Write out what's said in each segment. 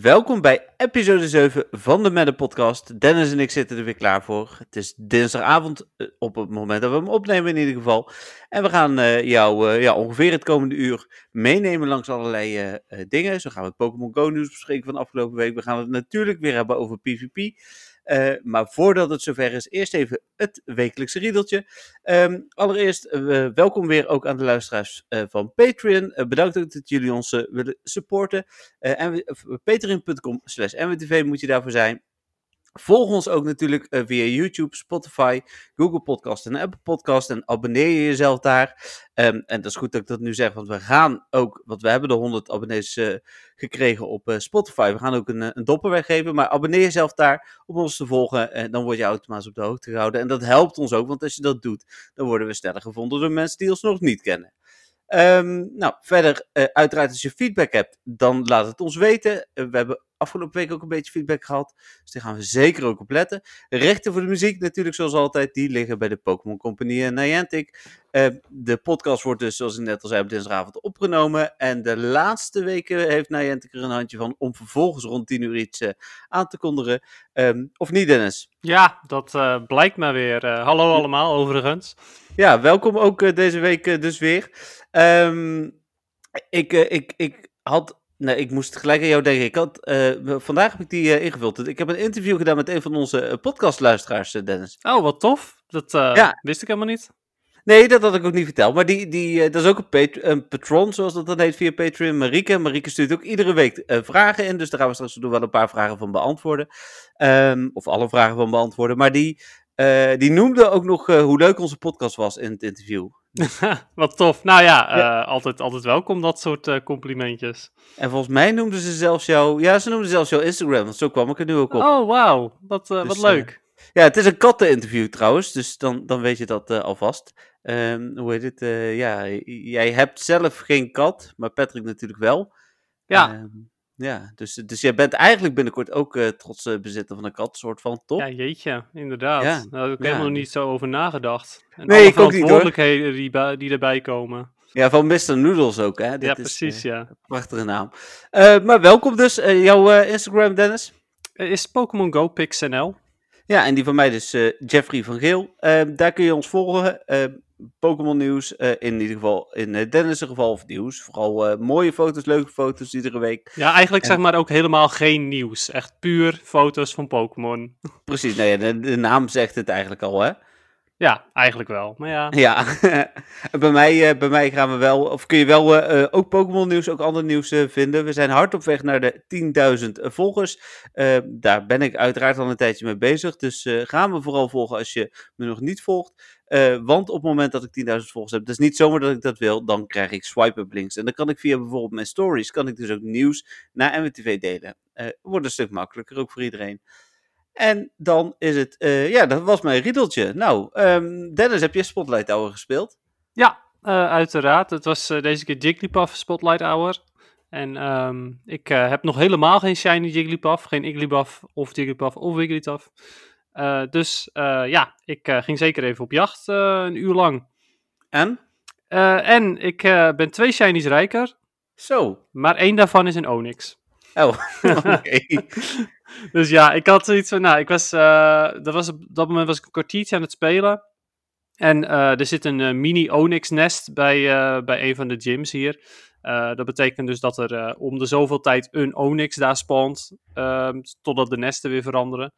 Welkom bij episode 7 van de Madden Podcast. Dennis en ik zitten er weer klaar voor. Het is dinsdagavond, eh, op het moment dat we hem opnemen in ieder geval. En we gaan uh, jou uh, ja, ongeveer het komende uur meenemen langs allerlei dingen. Zo gaan we het Pokémon Go nieuws bespreken van de afgelopen week. We gaan het natuurlijk weer hebben over PvP. Uh, maar voordat het zover is, eerst even het wekelijkse riedeltje. Um, allereerst, uh, welkom weer ook aan de luisteraars uh, van Patreon. bedankt dat jullie ons willen supporten. Patreon.com slash moet je daarvoor zijn. Volg ons ook natuurlijk uh, via YouTube, Spotify, Google Podcast en Apple Podcast. En abonneer je jezelf daar. Um, en dat is goed dat ik dat nu zeg, want we gaan ook, want we hebben de 100 abonnees uh, gekregen op uh, Spotify. We gaan ook een, een dopper weggeven, maar abonneer jezelf daar om ons te volgen. En dan word je automatisch op de hoogte gehouden. En dat helpt ons ook, want als je dat doet, dan worden we sneller gevonden door mensen die ons nog niet kennen. Um, nou, verder, uh, uiteraard als je feedback hebt, dan laat het ons weten. Uh, we hebben afgelopen week ook een beetje feedback gehad, dus daar gaan we zeker ook op letten. Rechten voor de muziek natuurlijk zoals altijd, die liggen bij de Pokémon Company en Niantic. Uh, de podcast wordt dus, zoals ik net al zei, op dinsdagavond opgenomen. En de laatste weken heeft Niantic er een handje van om vervolgens rond 10 uur iets aan te kondigen. Um, of niet, Dennis? Ja, dat blijkt maar weer. hallo allemaal, overigens. Ja, welkom ook deze week dus weer. Um, ik, uh, ik, ik had. Nee, ik moest gelijk aan jou denken. Ik had, uh, vandaag heb ik die uh, ingevuld. Ik heb een interview gedaan met een van onze podcastluisteraars, Dennis. Oh, wat tof. Dat ja. wist ik helemaal niet. Nee, dat had ik ook niet verteld. Maar die, die, dat is ook een, pat een patron, zoals dat dan heet, via Patreon. Marieke. Marieke stuurt ook iedere week vragen in. Dus daar gaan we straks doen wel een paar vragen van beantwoorden. Um, of alle vragen van beantwoorden. Maar die, die noemde ook nog hoe leuk onze podcast was in het interview. Wat tof. Nou ja, uh, ja, Altijd, altijd welkom dat soort complimentjes. En volgens mij noemden ze zelfs jou... Ja, ze noemden zelfs jouw Instagram, want zo kwam ik er nu ook op. Oh, wauw. Wat, dus, wat leuk. ja, het is een katteninterview trouwens, dus dan, dan weet je dat alvast. Um, hoe heet het? ja, jij hebt zelf geen kat, maar Patrick natuurlijk wel. Ja. Um, ja, dus, dus jij bent eigenlijk binnenkort ook uh, trots uh, bezitter van een kat, soort van, top. Ja, jeetje, inderdaad. Ja. Daar heb ik ja. helemaal niet zo over nagedacht. En nee, alle ik ook niet die, die erbij komen. Ja, van Mr. Noodles ook, hè? Dit ja, precies, is, uh, ja. Prachtige naam. maar welkom dus, jouw Instagram, Dennis? is Pokémon Go PixNL. Ja, en die van mij dus Jeffrey van Geel. daar kun je ons volgen. Pokémon nieuws. Uh, in ieder geval, in uh, Dennis' geval, of nieuws. Vooral uh, mooie foto's, leuke foto's iedere week. Ja, eigenlijk en... zeg maar ook helemaal geen nieuws. Echt puur foto's van Pokémon. Precies, nou ja, de, de, naam zegt het eigenlijk al, hè? Ja, eigenlijk wel. Maar ja. Ja, bij, mij, bij mij gaan we wel, of kun je wel ook Pokémon nieuws, ook ander nieuws vinden. We zijn hard op weg naar de 10.000 volgers. daar ben ik uiteraard al een tijdje mee bezig. Dus gaan we vooral volgen als je me nog niet volgt. Uh, want op het moment dat ik 10.000 volgers heb, is niet zomaar dat ik dat wil, dan krijg ik swipe-up links. En dan kan ik via bijvoorbeeld mijn stories, kan ik dus ook nieuws naar MWTV delen. Uh, wordt een stuk makkelijker, ook voor iedereen. En dan is het, uh, ja, dat was mijn riedeltje. Nou, um, Dennis, heb je Spotlight Hour gespeeld? Ja, uiteraard. Het was deze keer Jigglypuff Spotlight Hour. En um, ik heb nog helemaal geen shiny Jigglypuff, geen Igglybuff of Jigglypuff of Wigglytuff. Uh, dus uh, ja, ik uh, ging zeker even op jacht, een uur lang. En? en ik ben twee shinies rijker. Zo. Maar één daarvan is een Onyx. Oh, oké. dus ja, ik had zoiets van, nou, ik was, dat was, op dat moment was ik een kwartiertje aan het spelen. En er zit een mini Onyx nest bij, bij een van de gyms hier. dat betekent dus dat er om de zoveel tijd een Onyx daar spawnt, ehm, totdat de nesten weer veranderen.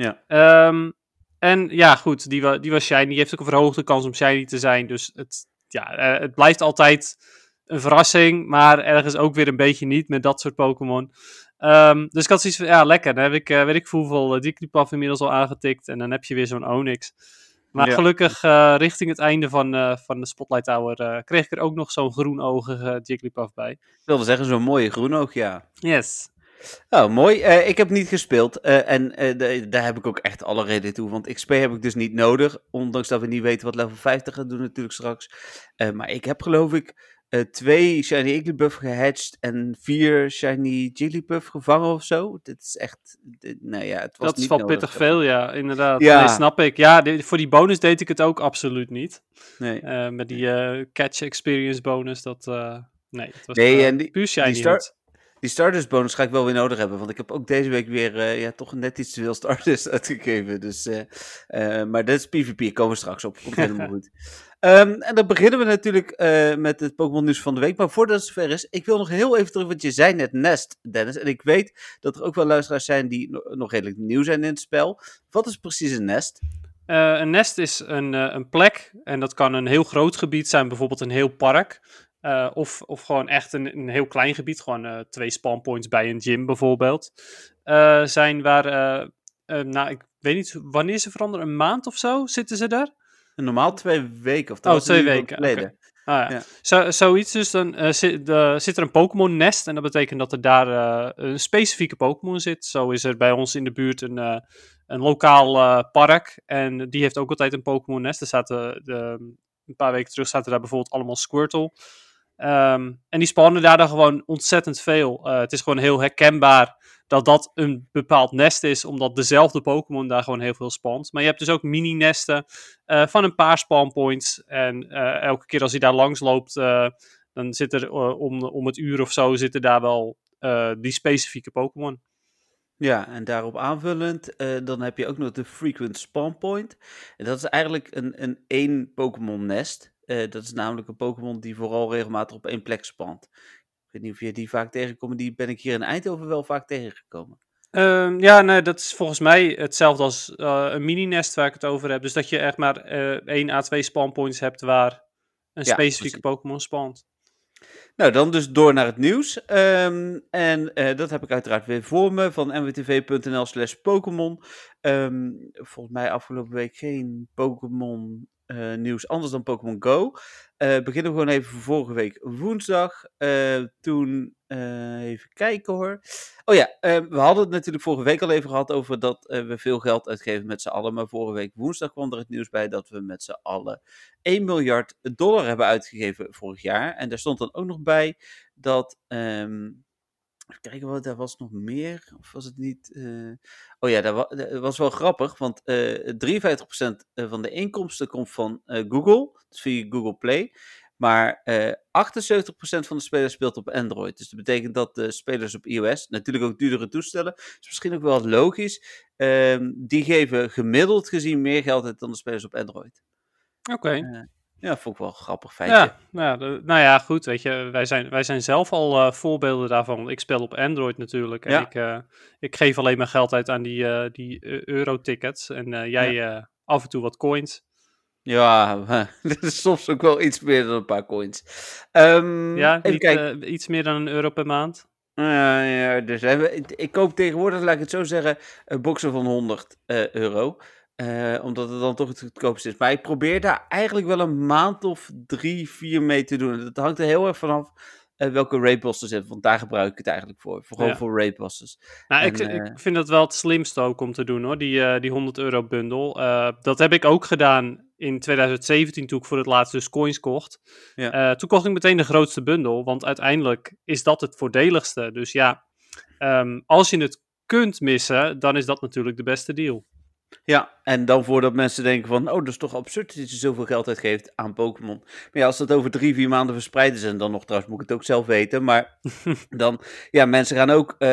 Ja. Um, en ja, goed, die, die was shiny. Die heeft ook een verhoogde kans om shiny te zijn. Dus het, ja, uh, het blijft altijd een verrassing, maar ergens ook weer een beetje niet met dat soort Pokémon. Um, dus ik had zoiets van, ja, lekker. Dan heb ik, uh, weet ik hoeveel uh, Jigglypuff inmiddels al aangetikt. En dan heb je weer zo'n Onyx. Maar ja. gelukkig, uh, richting het einde van, uh, van de Spotlight Tower, kreeg ik er ook nog zo'n groenogige Jigglypuff bij. Ik wilde zeggen, zo'n mooie groenoog, ja. Yes. Oh, mooi. Uh, ik heb niet gespeeld. Uh, en uh, daar heb ik ook echt alle reden toe. Want XP heb ik dus niet nodig. Ondanks dat we niet weten wat level 50 gaat doen natuurlijk straks. maar ik heb geloof ik twee Shiny Igglybuff gehatcht. En vier Shiny Jigglypuff gevangen of zo. Dit is echt... Dit, nou ja, het was dat is wel nodig. pittig veel, ja. Inderdaad. Ja. Nee, snap ik. Ja, voor die bonus deed ik het ook absoluut niet. Nee. met die catch experience bonus, dat... nee, het was nee, en die, puur Shiny die start, Die Stardust bonus ga ik wel weer nodig hebben, want ik heb ook deze week weer uh, ja, toch net iets te veel Stardust uitgegeven. Dus, uh, uh, maar dat is PvP, komen we straks op. Komt helemaal goed. Um, en dan beginnen we natuurlijk met het Pokémon nieuws van de week. Maar voordat het zover is, ik wil nog heel even terug, want je zei net Nest, Dennis. En ik weet dat er ook wel luisteraars zijn die nog redelijk nieuw zijn in het spel. Wat is precies een Nest? een nest is een, een plek en dat kan een heel groot gebied zijn, bijvoorbeeld een heel park. Uh, of, of gewoon echt een, een heel klein gebied, gewoon uh, twee spawnpoints bij een gym bijvoorbeeld, uh, zijn waar, nou ik weet niet wanneer ze veranderen, een maand of zo zitten ze daar? Normaal twee weken of oh, twee weken. Okay. Ah, ja. ja. Zo, zoiets dus, dan zit, zit er een Pokémon nest en dat betekent dat er daar een specifieke Pokémon zit. Zo is er bij ons in de buurt een, een lokaal park en die heeft ook altijd een Pokémon nest. Er zaten de, een paar weken terug zaten daar bijvoorbeeld allemaal Squirtle. Um, en die spannen daar dan gewoon ontzettend veel. Uh, het is gewoon heel herkenbaar dat dat een bepaald nest is, omdat dezelfde Pokémon daar gewoon heel veel spant. Maar je hebt dus ook mini-nesten uh, van een paar spawnpoints. En uh, elke keer als hij daar langs loopt, dan zit er om, om het uur of zo zitten daar wel die specifieke Pokémon. Ja, en daarop aanvullend, dan heb je ook nog de Frequent Spawn Point. En dat is eigenlijk een, een één Pokémon nest. Uh, dat is namelijk een Pokémon die vooral regelmatig op één plek spant. Ik weet niet of je die vaak tegenkomt. Die ben ik hier in Eindhoven wel vaak tegengekomen. Uh, ja, nee, dat is volgens mij hetzelfde als uh, een mini-nest waar ik het over heb. Dus dat je echt maar uh, één à twee spawnpoints hebt waar een ja, specifieke Pokémon spant. Nou, dan dus door naar het nieuws. Um, en dat heb ik uiteraard weer voor me van nwtv.nl slash Pokémon. Um, volgens mij afgelopen week geen Pokémon uh, nieuws anders dan Pokémon Go. Uh, beginnen we gewoon even voor vorige week woensdag. Uh, toen, even kijken hoor. Oh ja, we hadden het natuurlijk vorige week al even gehad over dat we veel geld uitgeven met z'n allen. Maar vorige week woensdag kwam er het nieuws bij dat we met z'n allen 1 miljard dollar hebben uitgegeven vorig jaar. En daar stond dan ook nog bij dat. Um, Even kijken, wat, daar was nog meer. Of was het niet. Uh... Oh ja, dat, wa dat, was wel grappig. Want uh, eh, 53% van de inkomsten komt van uh, Google. Dus via Google Play. Maar 78% van de spelers speelt op Android. Dus dat betekent dat de spelers op iOS, natuurlijk ook duurdere toestellen, is misschien ook wel logisch. Ehm, die geven gemiddeld gezien meer geld uit dan de spelers op Android. Oké. Okay. Ja, vond ik wel een grappig feitje. Ja, nou, de, nou ja, goed, weet je, wij zijn, wij zijn zelf al uh, voorbeelden daarvan. Ik speel op Android natuurlijk en ja. ik, uh, ik geef alleen maar geld uit aan die, uh, die euro-tickets en jij ja. af en toe wat coins. Ja, dat is soms ook wel iets meer dan een paar coins. Um, ja, niet, iets meer dan een euro per maand. Ja, ja dus ik koop tegenwoordig, laat ik het zo zeggen, een boxen van 100 euro. Uh, omdat het dan toch het goedkoopste is. Maar ik probeer daar eigenlijk wel een maand of drie, vier mee te doen. Dat hangt er heel erg vanaf uh, welke raidbosses zitten. Want daar gebruik ik het eigenlijk voor. Vooral ja. voor raidbosses. Nou, en, ik, uh, ik, vind dat wel het slimste ook om te doen hoor. Die, die 100 euro bundel. dat heb ik ook gedaan in 2017 toen ik voor het laatst dus coins kocht. Ja. toen kocht ik meteen de grootste bundel. Want uiteindelijk is dat het voordeligste. Dus ja, um, als je het kunt missen, dan is dat natuurlijk de beste deal. Ja, en dan voordat mensen denken van, oh, dat is toch absurd dat je zoveel geld uitgeeft aan Pokémon. Maar ja, als dat over drie, vier maanden verspreid is, en dan nog trouwens moet ik het ook zelf weten, maar dan, ja, mensen gaan ook, uh,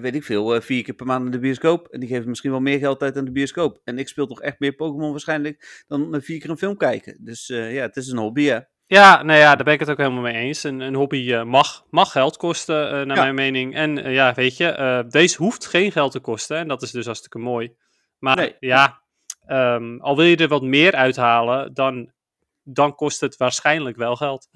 weet ik veel, uh, vier keer per maand in de bioscoop. En die geven misschien wel meer geld uit aan de bioscoop. En ik speel toch echt meer Pokémon waarschijnlijk dan uh, vier keer een film kijken. Dus ja, het is een hobby, hè. Ja, nou ja, daar ben ik het ook helemaal mee eens. Een, een hobby uh, mag, mag geld kosten, uh, naar ja. mijn mening. En uh, ja, weet je, deze hoeft geen geld te kosten. En dat is dus hartstikke mooi. Maar nee. ja, um, al wil je er wat meer uithalen, dan, dan kost het waarschijnlijk wel geld.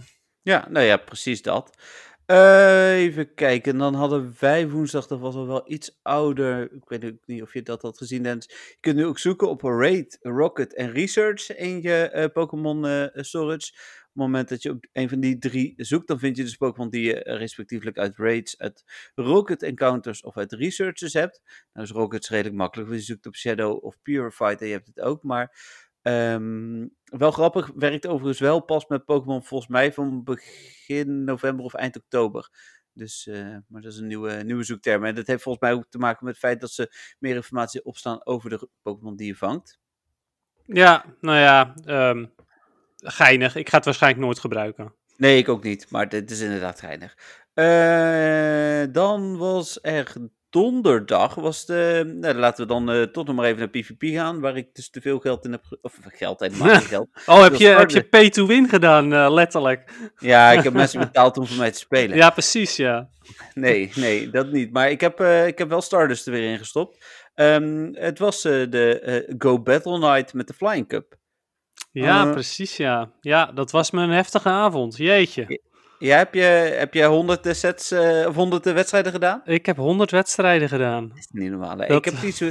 Ja, nou ja, precies dat. Even kijken, dan hadden wij woensdag, dat was al wel iets ouder. Ik weet niet of je dat had gezien, Dennis. Je kunt nu ook zoeken op Raid, Rocket en Research in je uh, Pokémon uh, Storage het moment dat je op een van die drie zoekt, dan vind je dus Pokémon die je respectievelijk uit raids, uit Rocket Encounters of uit Researchers hebt. Nou is Rocket redelijk makkelijk, want je zoekt op Shadow of Purified en je hebt het ook, maar um, wel grappig, werkt overigens wel pas met Pokémon volgens mij van begin november of eind oktober. Dus, uh, maar dat is een nieuwe, nieuwe zoekterm. En dat heeft volgens mij ook te maken met het feit dat ze meer informatie opstaan over de Pokémon die je vangt. Ja, nou ja, um, geinig. Ik ga het waarschijnlijk nooit gebruiken. Nee, ik ook niet. Maar dit is inderdaad geinig. Eh, dan was er donderdag, was de, nou, laten we dan eh, tot nog maar even naar PvP gaan, waar ik dus te veel geld in heb, of geld, helemaal geen geld. Oh, heb je, heb je pay to win gedaan, eh, letterlijk? Ja, ik heb mensen betaald om voor mij te spelen. Ja, precies, ja. Nee, nee, dat niet. Maar ik heb, eh, ik heb wel Stardust er weer in gestopt. Ehm, het was eh, de eh, Go Battle Night met de Flying Cup. Ja, Eh. precies, ja. Ja, dat was me een heftige avond. Jeetje. Ja, heb je, heb je 100 sets eh, of 100 wedstrijden gedaan? Ik heb 100 wedstrijden gedaan. Dat is niet normaal. Dat- Ik heb niet zo.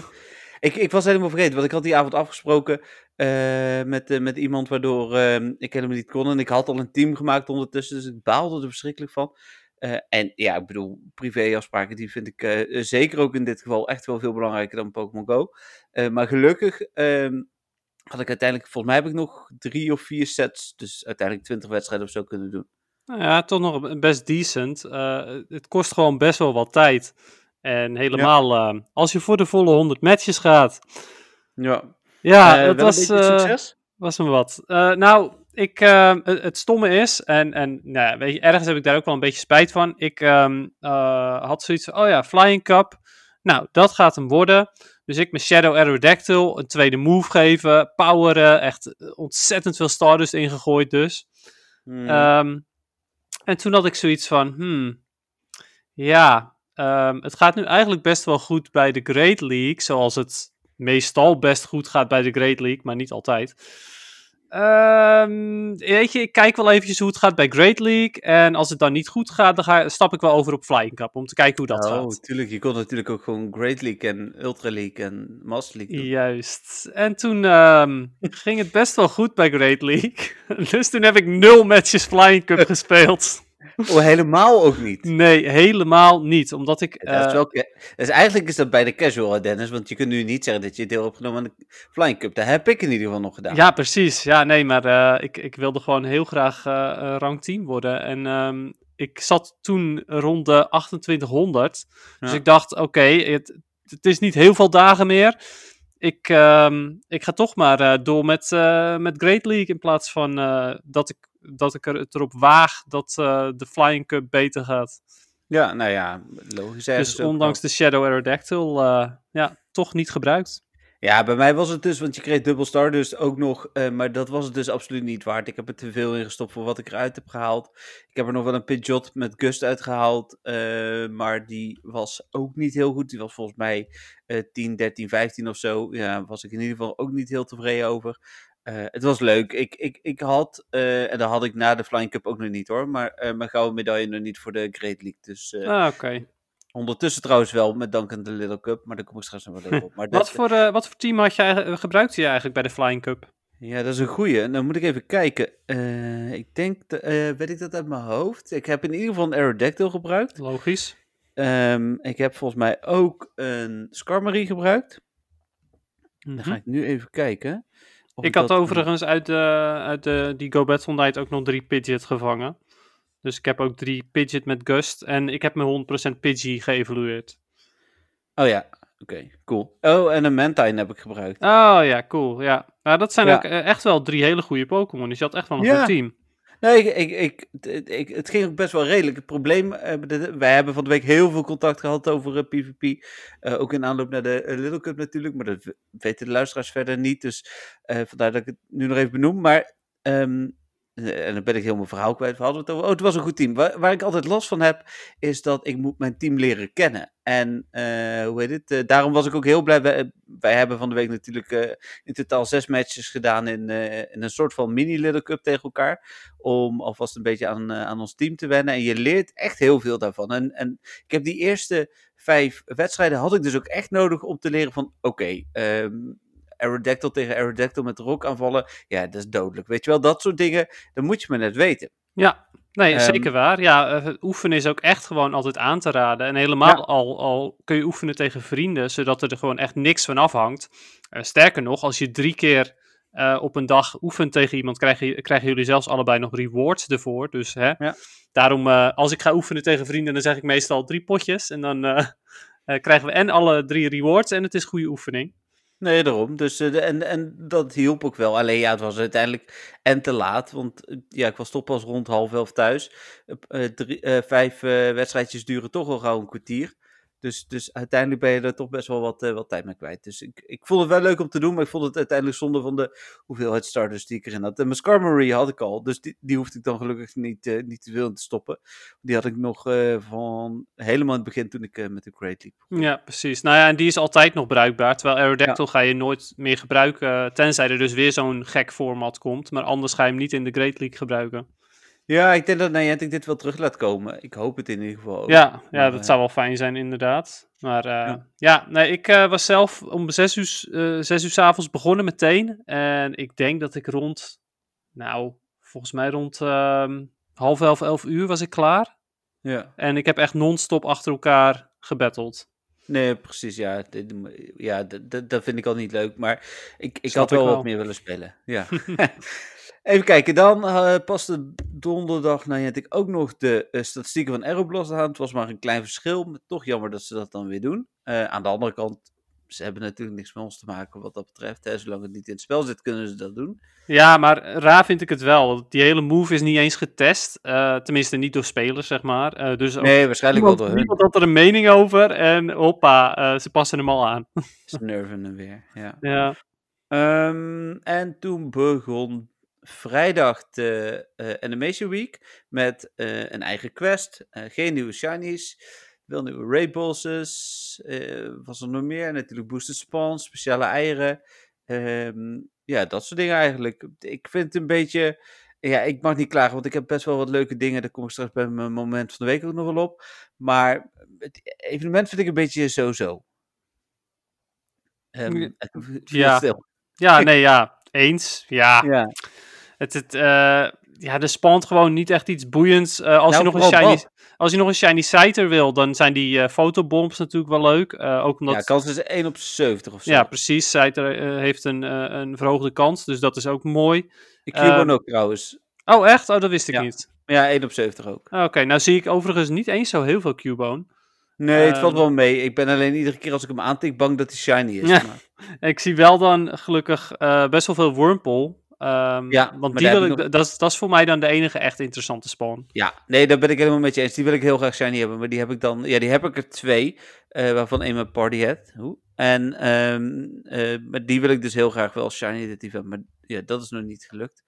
Ik, ik was helemaal vergeten, want ik had die avond afgesproken eh, met, eh, met iemand waardoor ehm, ik helemaal niet kon. En ik had al een team gemaakt ondertussen, dus ik baalde er verschrikkelijk van. Eh, en ja, ik bedoel, privéafspraken, die vind ik eh, zeker ook in dit geval echt wel veel belangrijker dan Pokémon Go. Eh, maar gelukkig ehm, had ik uiteindelijk, volgens mij heb ik nog drie of vier sets, dus uiteindelijk 20 wedstrijden of zo kunnen doen. Nou ja, toch nog best decent. Eh, het kost gewoon best wel wat tijd. En helemaal eh, als je voor de volle 100 matches gaat. Ja, Ja, dat was, eh, succes. was me wat. Nou, ik, het, stomme is, en, en nou, weet je, ergens heb ik daar ook wel een beetje spijt van. Ik ehm, eh, had zoiets van, oh ja, Flying Cup. Nou, dat gaat hem worden. Dus ik met Shadow Aerodactyl een tweede move geven, poweren, echt ontzettend veel Stardust ingegooid dus. Hmm. Ehm, en toen had ik zoiets van, hmm, ja, ehm, het gaat nu eigenlijk best wel goed bij de Great League, zoals het meestal best goed gaat bij de Great League, maar niet altijd. Ehm, weet je, ik kijk wel eventjes hoe het gaat bij Great League. En als het dan niet goed gaat, dan ga, stap ik wel over op Flying Cup om te kijken hoe dat oh, gaat. tuurlijk. Je kon natuurlijk ook gewoon Great League en Ultra League en Master League doen. Juist. En toen ehm, ging het best wel goed bij Great League. dus toen heb ik nul matches Flying Cup gespeeld. Oh, helemaal ook niet. Nee, helemaal niet. Omdat ik. dat is wel dus eigenlijk is dat bij de casual, Dennis. Want je kunt nu niet zeggen dat je deel hebt genomen aan de Flying Cup. Dat heb ik in ieder geval nog gedaan. Ja, precies. Ja, nee, maar eh, ik, ik wilde gewoon heel graag eh, rang 10 worden. En ehm, ik zat toen rond de 2800. Dus Ja. ik dacht, oké, het, het is niet heel veel dagen meer. Ik, ehm, ik ga toch maar eh, door met, eh, met Great League in plaats van eh, dat, ik, dat ik er, het erop waag dat de Flying Cup beter gaat. Ja, nou ja, logisch. ergens dus ondanks de Shadow Aerodactyl, ja, toch niet gebruikt. Ja, bij mij was het dus, want je kreeg dubbel Stardust ook nog. eh, maar dat was het dus absoluut niet waard. Ik heb er te veel in gestopt voor wat ik eruit heb gehaald. Ik heb er nog wel een Pidgeot met Gust uitgehaald. eh, maar die was ook niet heel goed. Die was volgens mij eh 10, 13, 15 of zo. Ja, was ik in ieder geval ook niet heel tevreden over. Eh, het was leuk. Ik, ik, ik had, en dat had ik na de Flying Cup ook nog niet hoor. Maar mijn gouden medaille nog niet voor de Great League. Dus Ah, oké. Ondertussen trouwens wel, met dank aan de Little Cup. Maar daar kom ik straks nog wel even op. Maar Wat voor, eh, wat voor team had je, eigenlijk- gebruikte je eigenlijk bij de Flying Cup? Ja, dat is een goeie. Dan moet ik even kijken. Eh, ik denk, de- eh, weet ik dat uit mijn hoofd? Ik heb in ieder geval een Aerodactyl gebruikt. Logisch. Ehm, ik heb volgens mij ook een Skarmory gebruikt. Dan Mhm. ga ik nu even kijken. of Ik had dat- overigens uit, de, uit de, die Go Battle Night ook nog drie Pidgeot gevangen. Dus ik heb ook drie Pidgeot met Gust. En ik heb mijn 100% Pidgey geëvalueerd. Oh ja, oké, cool. Oh, en een Mantine heb ik gebruikt. Oh ja, cool. Ja. Nou, dat zijn Ja. ook eh, echt wel drie hele goede Pokémon. Dus je had echt wel een Ja. goed team. Nee, ik, ik, ik, het- ik- het ging ook best wel redelijk. Het probleem, eh, de- wij hebben van de week heel veel contact gehad over eh, PvP. eh, ook in aanloop naar de eh, Little Cup natuurlijk, maar dat weten de luisteraars verder niet. Dus eh, vandaar dat ik het nu nog even benoem. Maar, ehm, eh, en dan ben ik mijn verhaal kwijt. We hadden het over, oh, het was een goed team. Waar, waar ik altijd last van heb, is dat ik moet mijn team leren kennen. En, eh, hoe heet het? eh, daarom was ik ook heel blij. Wij, wij hebben van de week natuurlijk eh, in totaal zes matches gedaan in, eh, een soort van mini-Little Cup tegen elkaar om alvast een beetje aan, eh, aan ons team te wennen. En je leert echt heel veel daarvan. En, en ik heb die eerste vijf wedstrijden had ik dus ook echt nodig om te leren van oké, ehm, Aerodactyl tegen Aerodactyl met rock aanvallen. Ja, dat is dodelijk. Weet je wel, dat soort dingen, dan moet je maar net weten. Ja, nee, Ehm, zeker waar. Ja, eh, oefenen is ook echt gewoon altijd aan te raden. En helemaal Ja. al, al kun je oefenen tegen vrienden, zodat er gewoon echt niks van afhangt. Eh, sterker nog, als je drie keer eh, op een dag oefent tegen iemand, krijgen, krijgen jullie zelfs allebei nog rewards ervoor. Dus hè, Ja. daarom, als ik ga oefenen tegen vrienden, dan zeg ik meestal drie potjes. En dan krijgen we en alle drie rewards en het is goede oefening. Nee, daarom. Dus, eh, en, en dat hielp ook wel. Alleen ja, het was uiteindelijk en te laat. Want eh, ja, ik was toch pas rond half elf thuis. Eh, drie, vijf wedstrijdjes duren toch al gauw een kwartier. Dus, dus uiteindelijk ben je er toch best wel wat, eh, wat tijd mee kwijt. Dus ik, ik vond het wel leuk om te doen. Maar ik vond het uiteindelijk zonde van de hoeveelheid starters die ik erin had. En mijn Skarmory had ik al. Dus die, die hoefde ik dan gelukkig niet, eh, niet te veel in te stoppen. Die had ik nog eh, van helemaal in het begin toen ik met de Great League begon. Ja, precies. Nou ja, en die is altijd nog bruikbaar. Terwijl Aerodactyl ga je nooit meer gebruiken. Tenzij er dus weer zo'n gek format komt. Maar anders ga je hem niet in de Great League gebruiken. Ja, ik denk dat Niantic dit wel terug laat komen. Ik hoop het in ieder geval. ook. Ja, ja Maar, dat eh, zou wel fijn zijn, inderdaad. Maar eh, ja. Ja. nee, ik eh, was zelf om zes uur, eh zes uur s avonds begonnen meteen. En ik denk dat ik rond, nou, volgens mij rond ehm, half elf, elf uur was ik klaar. Ja. En ik heb echt non-stop achter elkaar gebatteld. Nee, precies. Ja, ja dat vind ik al niet leuk. Maar ik, ik Snap had ik wel wat meer willen spelen. Ja. Even kijken, dan eh paste donderdag Niantic ook nog de eh, statistieken van Aeroblast aan. Het was maar een klein verschil. Maar toch jammer dat ze dat dan weer doen. Eh, aan de andere kant, ze hebben natuurlijk niks met ons te maken wat dat betreft. Hè. Zolang het niet in het spel zit, kunnen ze dat doen. Ja, maar raar vind ik het wel. want Die hele move is niet eens getest. eh, tenminste, niet door spelers, zeg maar. Dus Nee, waarschijnlijk wel door hun. niemand had er een mening over. En hoppa, ze passen hem al aan. Ze nerven hem weer. Ja. Ja, Ehm, en toen begon vrijdag de eh, Animation Week met eh, een eigen quest. eh, geen nieuwe shinies, wel nieuwe raid bosses. was er nog meer? Natuurlijk boosted spawns, speciale eieren. Ehm, ja, dat soort dingen eigenlijk. Ik vind het een beetje... Ja, ik mag niet klagen, want ik heb best wel wat leuke dingen. Daar kom ik straks bij mijn moment van de week ook nog wel op. Maar het evenement vind ik een beetje zo-zo. Ehm, Ja. ja nee, ja. Eens. Ja, Ja. Het, het, eh, ja er spant gewoon niet echt iets boeiends. Eh, als, Nou, je nog een shiny, als je nog een shiny Scyther wil, dan zijn die eh, fotobombs natuurlijk wel leuk. ook omdat... Ja, kans is 1 op 70 of zo. Ja, precies. Scyther heeft een, een verhoogde kans, dus dat is ook mooi. Ik Cubone ehm, ook trouwens. Oh, echt? Oh, dat wist ik Ja. niet. Ja, 1 op 70 ook. Oké, nou zie ik overigens niet eens zo heel veel Cubone. Nee, het valt Ehm. wel mee. Ik ben alleen iedere keer als ik hem aantik bang dat hij shiny is. Ja. Maar, Ik zie wel dan gelukkig best wel veel Wurmple. Ehm, Ja, want die wil ik, nog- dat, is, dat is voor mij dan de enige echt interessante spawn. ja, nee, daar ben ik helemaal met je eens. Die wil ik heel graag shiny hebben. Maar die heb ik dan... Ja, die heb ik er twee. eh, waarvan één mijn party hat. Hoe? En ehm, eh, maar die wil ik dus heel graag wel shiny detective hebben. Maar ja, dat is nog niet gelukt.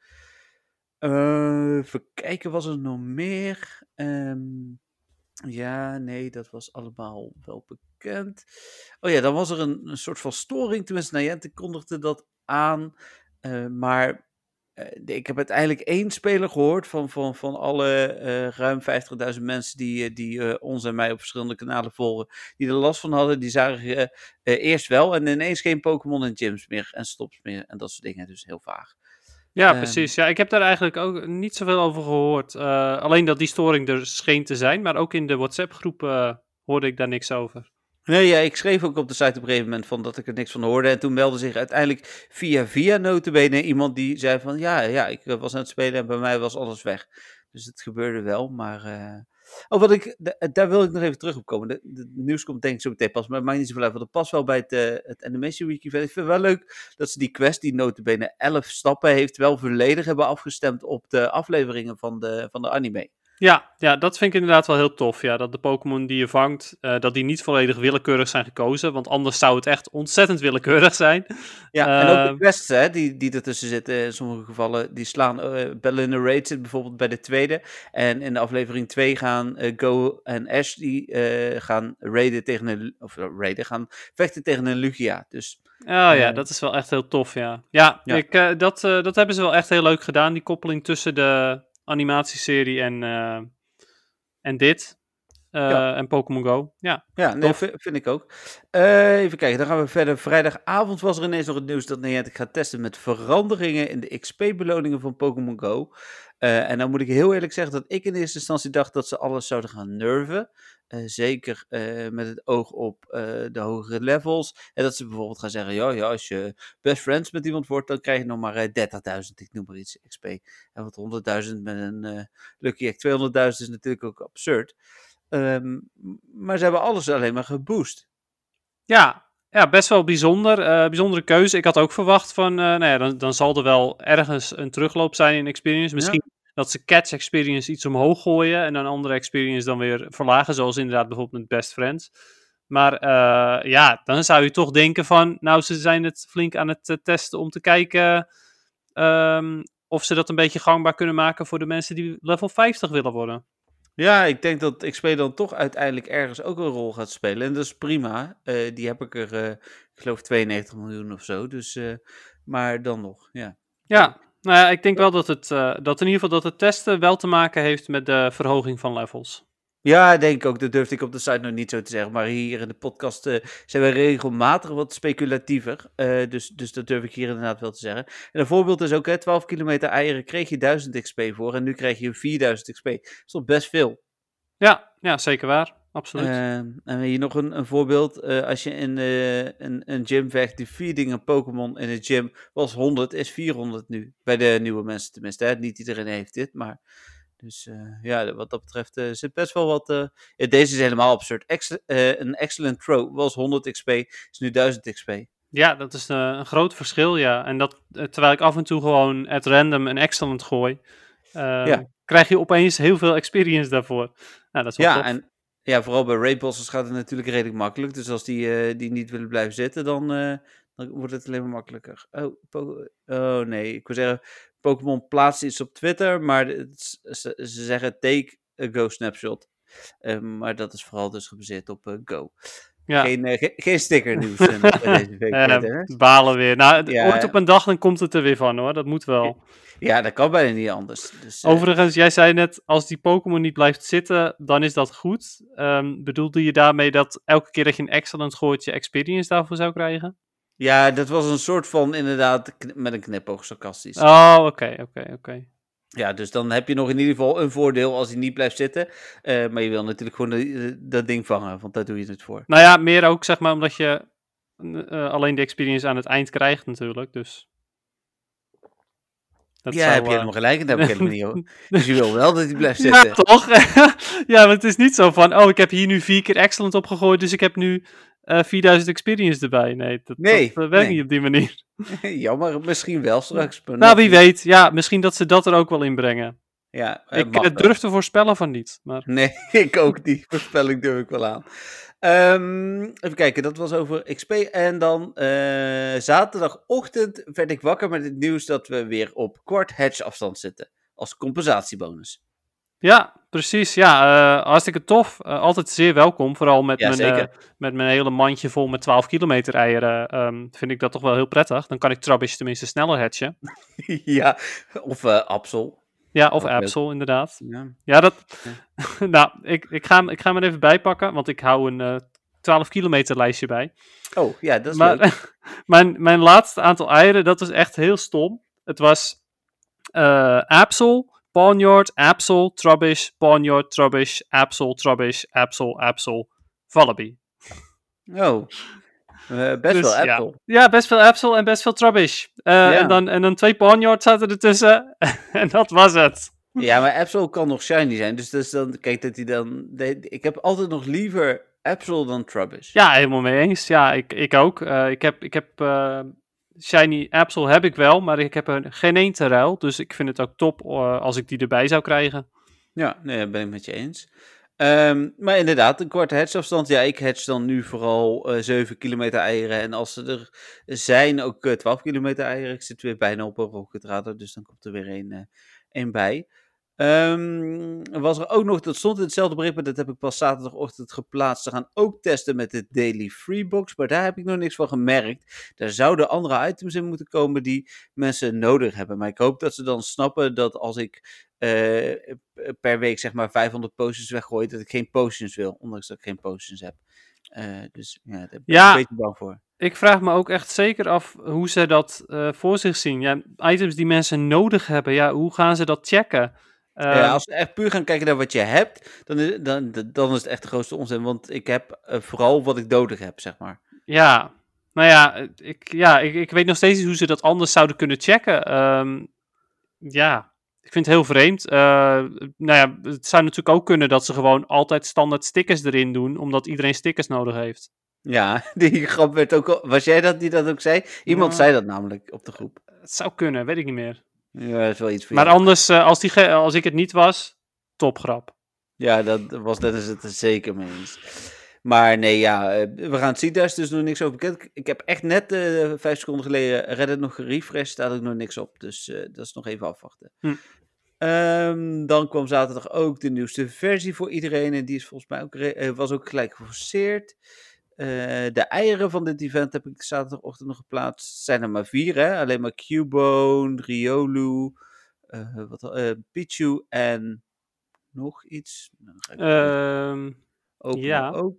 Eh, even kijken, was er nog meer? Ehm, ja, nee, dat was allemaal wel bekend. Oh ja, dan was er een, een soort van storing. Tenminste, Niantic kondigde dat aan. Eh, maar eh, ik heb uiteindelijk één speler gehoord van, van, van alle eh, ruim 50.000 mensen die, die ons en mij op verschillende kanalen volgen. Die er last van hadden. Die zagen eerst wel en ineens geen Pokémon en gyms meer en stops meer en dat soort dingen. Dus heel vaag. Ja, Ehm. precies. Ja, ik heb daar eigenlijk ook niet zoveel over gehoord. Eh, alleen dat die storing er scheen te zijn, maar ook in de WhatsApp-groep eh, hoorde ik daar niks over. Nee, ja, ik schreef ook op de site op een gegeven moment van dat ik er niks van hoorde. En toen meldde zich uiteindelijk via via notabene iemand die zei van ja, ja, ik eh, was aan het spelen en bij mij was alles weg. Dus het gebeurde wel, maar... eh, Oh, wat ik, da- daar wil ik nog even terug op komen. Het nieuws komt denk ik zo meteen pas, maar het maakt niet zoveel uit. Want het past wel bij het, eh, het Animation Week event. Ik vind het wel leuk dat ze die quest, die notabene 11 stappen heeft, wel volledig hebben afgestemd op de afleveringen van de, van de anime. Ja, ja, dat vind ik inderdaad wel heel tof. Ja, dat de Pokémon die je vangt, eh, dat die niet volledig willekeurig zijn gekozen. Want anders zou het echt ontzettend willekeurig zijn. Ja, en ook de Ehm, quests hè, die, die ertussen zitten in sommige gevallen, die slaan, eh Bell in the Raid zit bijvoorbeeld bij de tweede. En in de aflevering 2 gaan eh, Go en Ash, die eh, gaan raiden tegen een, of eh, raiden, gaan vechten tegen een Lugia. Dus Oh ja, Eh, dat is wel echt heel tof, ja. Ja, Ja. Ik, eh, dat, eh, dat hebben ze wel echt heel leuk gedaan, die koppeling tussen de animatieserie en, eh, en dit. Eh, Ja. En Pokémon Go. Ja, ja, nee, vind ik ook. Eh, even kijken, dan gaan we verder. Vrijdagavond was er ineens nog het nieuws dat Niantic gaat testen met veranderingen in de XP-beloningen van Pokémon Go. En dan moet ik heel eerlijk zeggen dat ik in eerste instantie dacht dat ze alles zouden gaan nerven. Eh, zeker eh, met het oog op eh, de hogere levels. En dat ze bijvoorbeeld gaan zeggen: ja, ja, als je best friends met iemand wordt, dan krijg je nog maar eh, 30.000, ik noem maar iets XP. En wat 100.000 met een Lucky Egg 200.000 is natuurlijk ook absurd. Ehm, maar ze hebben alles alleen maar geboost. ja Ja, best wel bijzonder. bijzondere keuze. Ik had ook verwacht van, nou ja, dan, dan zal er wel ergens een terugloop zijn in experience. Misschien dat ze catch experience iets omhoog gooien en een andere experience dan weer verlagen, zoals inderdaad bijvoorbeeld met Best Friends. Maar eh, ja, dan zou je toch denken van, nou, ze zijn het flink aan het eh, testen om te kijken ehm, of ze dat een beetje gangbaar kunnen maken voor de mensen die level 50 willen worden. Ja, ik denk dat XP dan toch uiteindelijk ergens ook een rol gaat spelen. En dat is prima. Eh, die heb ik er, eh, ik geloof, 92 miljoen of zo. Dus, maar dan nog, ja. Ja, nou ja, ik denk wel dat het, eh, dat in ieder geval dat het testen wel te maken heeft met de verhoging van levels. Ja, denk ik ook. Dat durfde ik op de site nog niet zo te zeggen. Maar hier in de podcast eh, zijn we regelmatig wat speculatiever. Eh, dus, dus dat durf ik hier inderdaad wel te zeggen. En een voorbeeld is ook, hè, 12 kilometer eieren kreeg je 1000 XP voor. En nu krijg je 4000 XP. Dat is toch best veel. Ja, ja zeker waar. Absoluut. Ehm, en hier nog een, een voorbeeld. Eh, als je in eh, een, een gym vecht, die feeding een Pokémon in een gym was 100, is 400 nu. Bij de nieuwe mensen tenminste. Hè? Niet iedereen heeft dit, maar... Dus eh, ja, wat dat betreft zit best wel wat... ja, deze is helemaal absurd. Ex- een excellent throw was 100 XP, is nu 1000 XP. Ja, dat is een groot verschil, ja. En dat, terwijl ik af en toe gewoon at random een excellent gooi, eh, Ja. krijg je opeens heel veel experience daarvoor. Nou, dat is wel Ja, tof. en ja, vooral bij raidbosses gaat het natuurlijk redelijk makkelijk. Dus als die, eh, die niet willen blijven zitten, dan, eh, dan wordt het alleen maar makkelijker. Oh, oh nee, ik wil zeggen, Pokémon plaatst iets op Twitter, maar ze, ze zeggen take a go snapshot. Eh, maar dat is vooral dus gebaseerd op go. Ja. Geen, eh, ge- geen sticker nieuws eh, deze week. Eh, balen weer. Nou, Ja, ooit op een dag dan komt het er weer van hoor, dat moet wel. Ja, dat kan bijna niet anders. Dus, Overigens, jij zei net, als die Pokémon niet blijft zitten, dan is dat goed. Ehm, bedoelde je daarmee dat elke keer dat je een excellent gooit, je experience daarvoor zou krijgen? Ja, dat was een soort van inderdaad met een knipoog sarcastisch. Oh, oké, oké, oké. Ja, dus dan heb je nog in ieder geval een voordeel als hij niet blijft zitten. Eh, maar je wil natuurlijk gewoon de- dat ding vangen, want daar doe je het voor. Nou ja, meer ook zeg maar omdat je eh, alleen de experience aan het eind krijgt natuurlijk, dus... Dat ja, zou, heb je eh, helemaal gelijk. Daar heb ik helemaal niet over. Dus je wil wel dat hij blijft Ja, zitten. toch? ja, maar het is niet zo van, oh, ik heb hier nu vier keer excellent opgegooid, dus ik heb nu eh 4000 experience erbij. Nee, dat, Nee, dat eh, werkt nee. niet op die manier. Jammer, misschien wel straks. maar Nou, wie weet. Ja, misschien dat ze dat er ook wel in brengen. Ja, eh, ik eh, durf te voorspellen van niet. Maar Nee, ik ook niet. Voorspelling durf ik wel aan. Ehm, even kijken, dat was over XP. En dan eh, zaterdagochtend werd ik wakker met het nieuws dat we weer op kwart hedge afstand zitten. Als compensatiebonus. ja, precies. Ja, eh, hartstikke tof. Eh, altijd zeer welkom. Vooral met, Ja, mijn, eh, met mijn hele mandje vol met 12 kilometer eieren. ehm, vind ik dat toch wel heel prettig. Dan kan ik Trubbish tenminste sneller hatchen. ja, of Absol. Ja, of. Absol inderdaad. Ja. Ja, dat. nou, ik, ik, ga, hem- ik ga hem er even bijpakken, want ik hou een eh 12 kilometer lijstje bij. Oh, ja, dat is maar leuk. mijn, mijn laatste aantal eieren, dat was echt heel stom. Het was Absol, Pawnyard, Absol, Trubbish, Pawnyard, Trubbish, Absol, Trubbish, Absol, Absol, Vallaby. Oh, Eh, best Dus, wel ja. Apple. Ja, best veel Absol en best veel Trubbish. Eh, Ja. en, dan, en dan twee Pawnyard zaten ertussen. en dat was het. Ja, maar Absol kan nog shiny zijn. Dus, dus dan, kijk dat hij dan. de- ik heb altijd nog liever Absol dan Trubbish. Ja, helemaal mee eens. Ja, ik, ik ook. Eh, ik heb, ik heb Shiny Absol heb ik wel, maar ik heb er geen één te ruil. Dus ik vind het ook top eh, als ik die erbij zou krijgen. Ja, nee, dat ben ik met je eens. Ehm, maar inderdaad, een korte hedgeafstand. Ja, ik hedge dan nu vooral eh 7 kilometer eieren. En als er zijn, ook eh, 12 kilometer eieren. Ik zit weer bijna op een rocket radar, dus dan komt er weer één, eh, één bij. Ehm, was er ook nog, dat stond in hetzelfde bericht, maar dat heb ik pas zaterdagochtend geplaatst. Ze gaan ook testen met de Daily Freebox, maar daar heb ik nog niks van gemerkt. Daar zouden andere items in moeten komen die mensen nodig hebben. Maar ik hoop dat ze dan snappen dat als ik eh, per week zeg maar 500 potions weggooi, dat ik geen potions wil, ondanks dat ik geen potions heb. Eh, dus ja, daar ben ik Ja. een beetje bang voor. Ik vraag me ook echt zeker af hoe ze dat eh, voor zich zien. Ja, items die mensen nodig hebben, ja, hoe gaan ze dat checken? Ja, Ehm, als we echt puur gaan kijken naar wat je hebt, dan is, dan, dan is het echt de grootste onzin. Want ik heb eh, vooral wat ik nodig heb, zeg maar. Ja, nou ja, ik, ja ik, ik weet nog steeds niet hoe ze dat anders zouden kunnen checken. Ehm, ja, ik vind het heel vreemd. Eh, nou ja, het zou natuurlijk ook kunnen dat ze gewoon altijd standaard stickers erin doen, omdat iedereen stickers nodig heeft. Ja, die grap werd ook al... Was jij dat die dat ook zei? Iemand Ja. zei dat namelijk op de groep. Het zou kunnen, weet ik niet meer. Ja, dat is wel iets voor Maar jou. anders, eh, als, die als ik het niet was, topgrap. Ja, dat was Dennis het er zeker mee eens. Maar nee, ja, eh, we gaan het zien. Daar is dus nog niks over bekend. Ik heb echt net eh, vijf seconden geleden Reddit nog gerefreshed. Staat ook nog niks op. Dus dat is nog even afwachten. Hm. Ehm, dan kwam zaterdag ook de nieuwste versie voor iedereen. En die is volgens mij ook, was ook gelijk geforceerd. Eh, de eieren van dit event heb ik zaterdagochtend nog geplaatst. Zijn er maar vier, hè? Alleen maar Cubone, Riolu, eh, wat, eh, Pichu en nog iets. Nou, Ehm, openen ja. ook.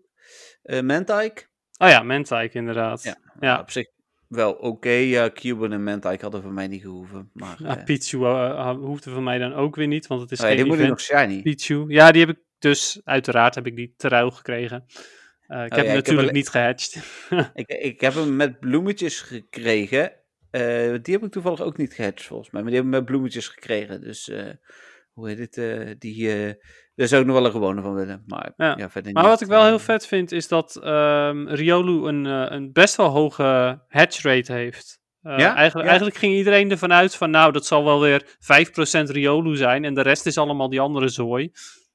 Mantike. oh ja, Mentike inderdaad. Ja. Ja. Op zich wel oké. Ja, Cuban en Mantike hadden voor mij niet gehoeven. Maar Ja, eh, Pichu hoefde van mij dan ook weer niet, want het is oh ja, geen die moet nu event. nog shiny. Pichu. Ja, die heb ik dus, uiteraard heb ik die ruil gekregen. Eh, ik Oh heb ja, hem ik heb natuurlijk alleen- niet gehatcht. Ik, ik heb hem met bloemetjes gekregen. Eh, die heb ik toevallig ook niet gehatcht volgens mij. Maar die hebben met bloemetjes gekregen. Dus eh, hoe heet het? die, daar zou ik nog wel een gewone van willen. Maar ja, Ja. verder Maar niet. wat ik wel heel vet vind, is dat ehm, Riolu een, een best wel hoge hatch rate heeft. Ja? eigenlijk, Ja. eigenlijk ging iedereen ervan uit van, nou, dat zal wel weer 5% Riolu zijn en de rest is allemaal die andere zooi.